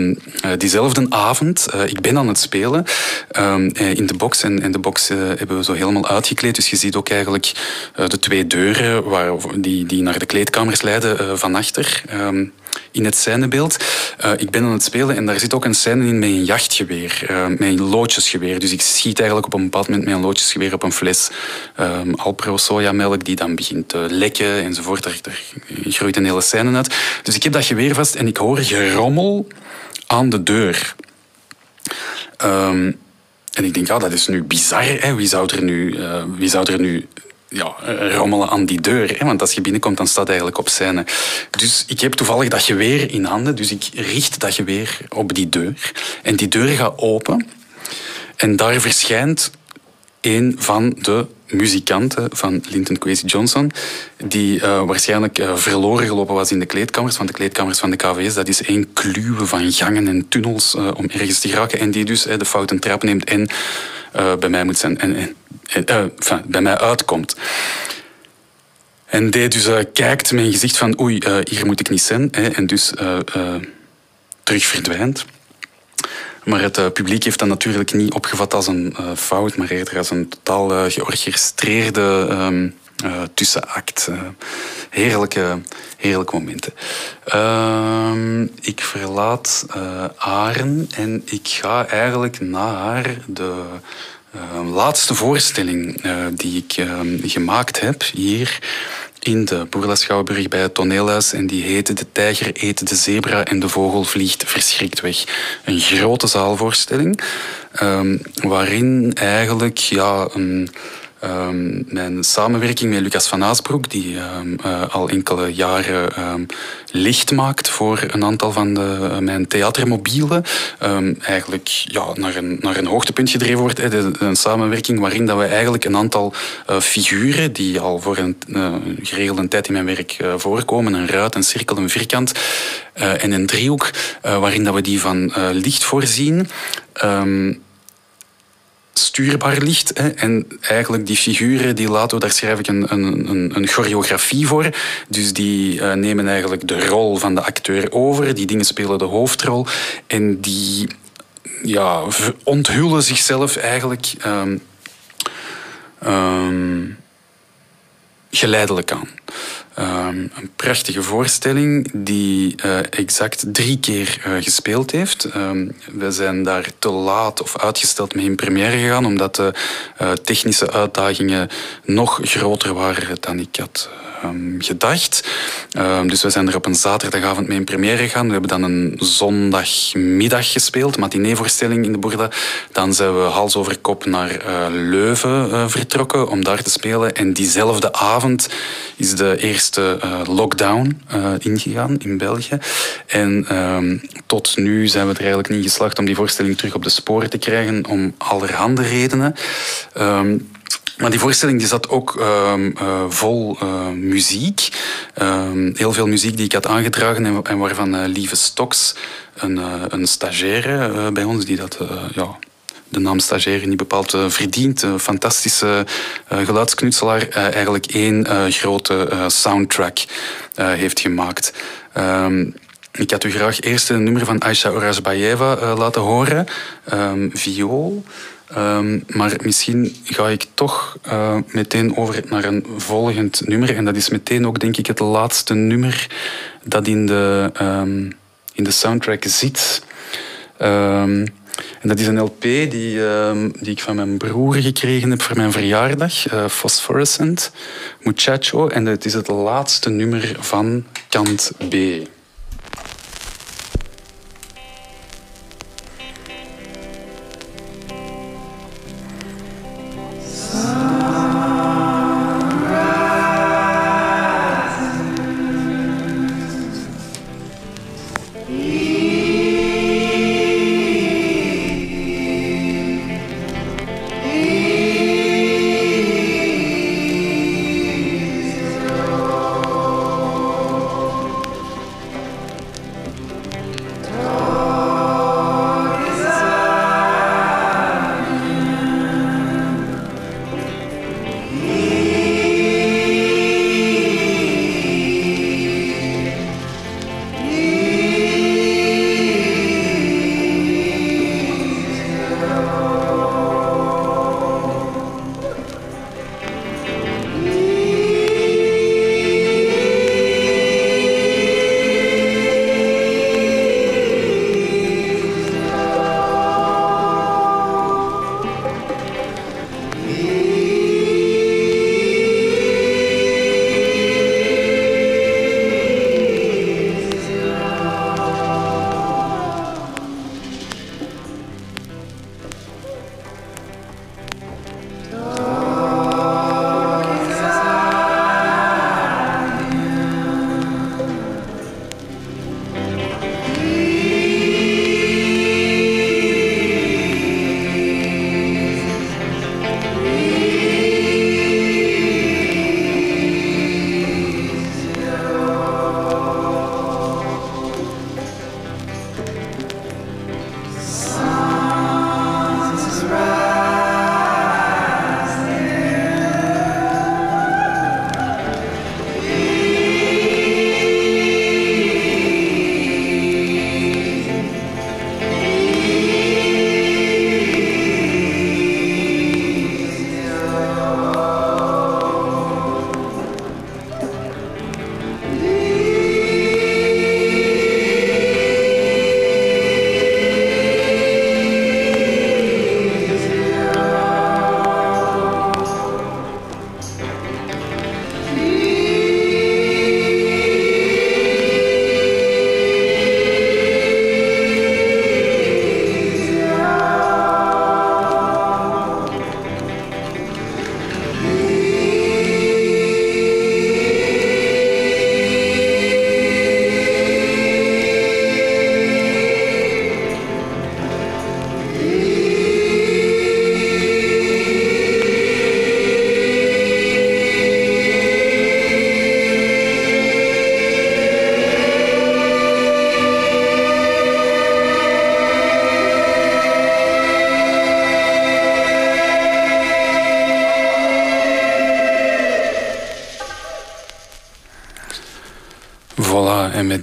diezelfde avond, uh, ik ben aan het spelen in de box en, en de box hebben we zo helemaal uitgekleed. Dus je ziet ook eigenlijk de twee deuren waar, die, die naar de kleedkamers leiden van achter in het scènebeeld. Uh, ik ben aan het spelen en daar zit ook een scène in met een jachtgeweer, uh, met een loodjesgeweer. Dus ik schiet eigenlijk op een bepaald moment met een loodjesgeweer op een fles um, Alpro sojamelk die dan begint te lekken enzovoort. Daar groeit een hele scène uit. Dus ik heb dat geweer vast en ik hoor gerommel aan de deur. Um, en ik denk, ja, dat is nu bizar. Hè? Wie, zou er nu, wie zou er nu ja, rommelen aan die deur. Hè? Want als je binnenkomt, dan staat eigenlijk op scène. Dus ik heb toevallig dat geweer in handen. Dus ik richt dat geweer op die deur. En die deur gaat open. En daar verschijnt een van de muzikanten van Linton Kwesi Johnson, die uh, waarschijnlijk uh, verloren gelopen was in de kleedkamers, want de kleedkamers van de KVS, dat is één kluwe van gangen en tunnels om ergens te geraken, en die dus de foute trap neemt en bij mij moet zijn, en, enfin, bij mij uitkomt. En die dus kijkt met gezicht van oei, hier moet ik niet zijn, hè, en dus terug verdwijnt. Maar het publiek heeft dat natuurlijk niet opgevat als een fout, maar eerder als een totaal georchestreerde um, tussenact. heerlijke, heerlijke momenten. Ehm, ik verlaat Aren en ik ga eigenlijk naar de laatste voorstelling die ik ehm, gemaakt heb hier in de Boerla Schouwburg bij het toneelhuis en die heette De tijger eet de zebra en de vogel vliegt verschrikt weg. Een grote zaalvoorstelling waarin eigenlijk ja, een Um, mijn samenwerking met Lucas van Aasbroek, die um, uh, al enkele jaren um, licht maakt voor een aantal van de, uh, mijn theatermobielen, eigenlijk ja, naar, een, naar een hoogtepunt gedreven wordt. Een samenwerking waarin dat we eigenlijk een aantal uh, figuren, die al voor een geregelde tijd in mijn werk voorkomen, een ruit, een cirkel, een vierkant en een driehoek, waarin dat we die van licht voorzien stuurbaar ligt. Hè. En eigenlijk die figuren, die laten daar schrijf ik een, een, een, choreografie voor. Dus die eh, nemen eigenlijk de rol van de acteur over. Die dingen spelen de hoofdrol. En die ja, onthullen zichzelf eigenlijk ehm, ehm, geleidelijk aan. Ehm, een prachtige voorstelling die eh, exact drie keer eh, gespeeld heeft. Ehm, we zijn daar te laat of uitgesteld mee in première gegaan, omdat de eh, technische uitdagingen nog groter waren dan ik had ehm, gedacht. Ehm, dus we zijn er op een zaterdagavond mee in première gegaan. We hebben dan een zondagmiddag gespeeld, matineevoorstelling in de Boerda. Dan zijn we hals over kop naar eh, Leuven eh, vertrokken om daar te spelen. En diezelfde avond is de eerste eh, lockdown ingegaan in België. En ehm, tot nu zijn we er eigenlijk niet geslaagd om die voorstelling terug op de sporen te krijgen, om allerhande redenen. Maar die voorstelling die zat ook ehm, eh, vol eh, muziek. Ehm, heel veel muziek die ik had aangedragen en, en waarvan eh, Lieve Stoks, een, een stagiaire bij ons, die dat... ja, de naam stagiaire niet bepaald verdient. Een fantastische geluidsknutselaar. eigenlijk één grote soundtrack heeft gemaakt. Ehm, ik had u graag eerst een nummer van Aisha Orazbaeva eh, laten horen. Viool. Ehm, maar misschien ga ik toch eh, meteen over naar een volgend nummer. En dat is meteen ook, denk ik, het laatste nummer dat in de, ehm, in de soundtrack zit. Ehm, en dat is een LP die, die ik van mijn broer gekregen heb voor mijn verjaardag. eh, Phosphorescent, Muchacho. En het is het laatste nummer van kant B.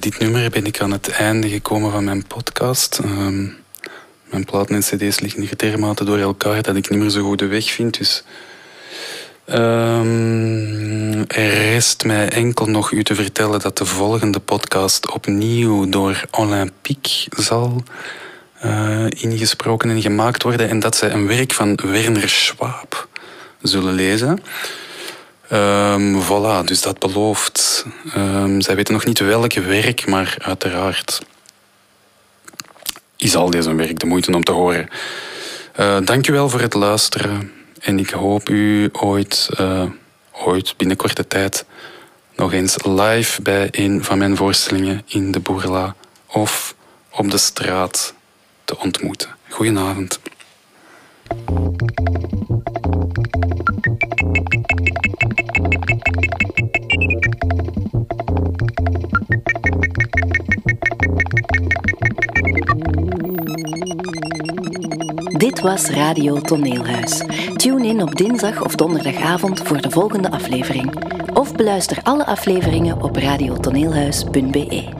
dit nummer ben ik aan het einde gekomen van mijn podcast. Ehm, mijn platen en cd's liggen hier dermate door elkaar dat ik niet meer zo goed de weg vind. Dus ehm, er rest mij enkel nog u te vertellen dat de volgende podcast opnieuw door Olympique zal uh, ingesproken en gemaakt worden. En dat zij een werk van Werner Schwab zullen lezen. Um, voilà, dus dat belooft. Um, zij weten nog niet welke werk, maar uiteraard is al deze werk de moeite om te horen. Uh, dank u wel voor het luisteren en ik hoop u ooit, uh, ooit binnen korte tijd nog eens live bij een van mijn voorstellingen in de Boerla of op de straat te ontmoeten. Goedenavond. Dit was Radio Toneelhuis. Tune in op dinsdag of donderdagavond voor de volgende aflevering. Of beluister alle afleveringen op radiotoneelhuis.be.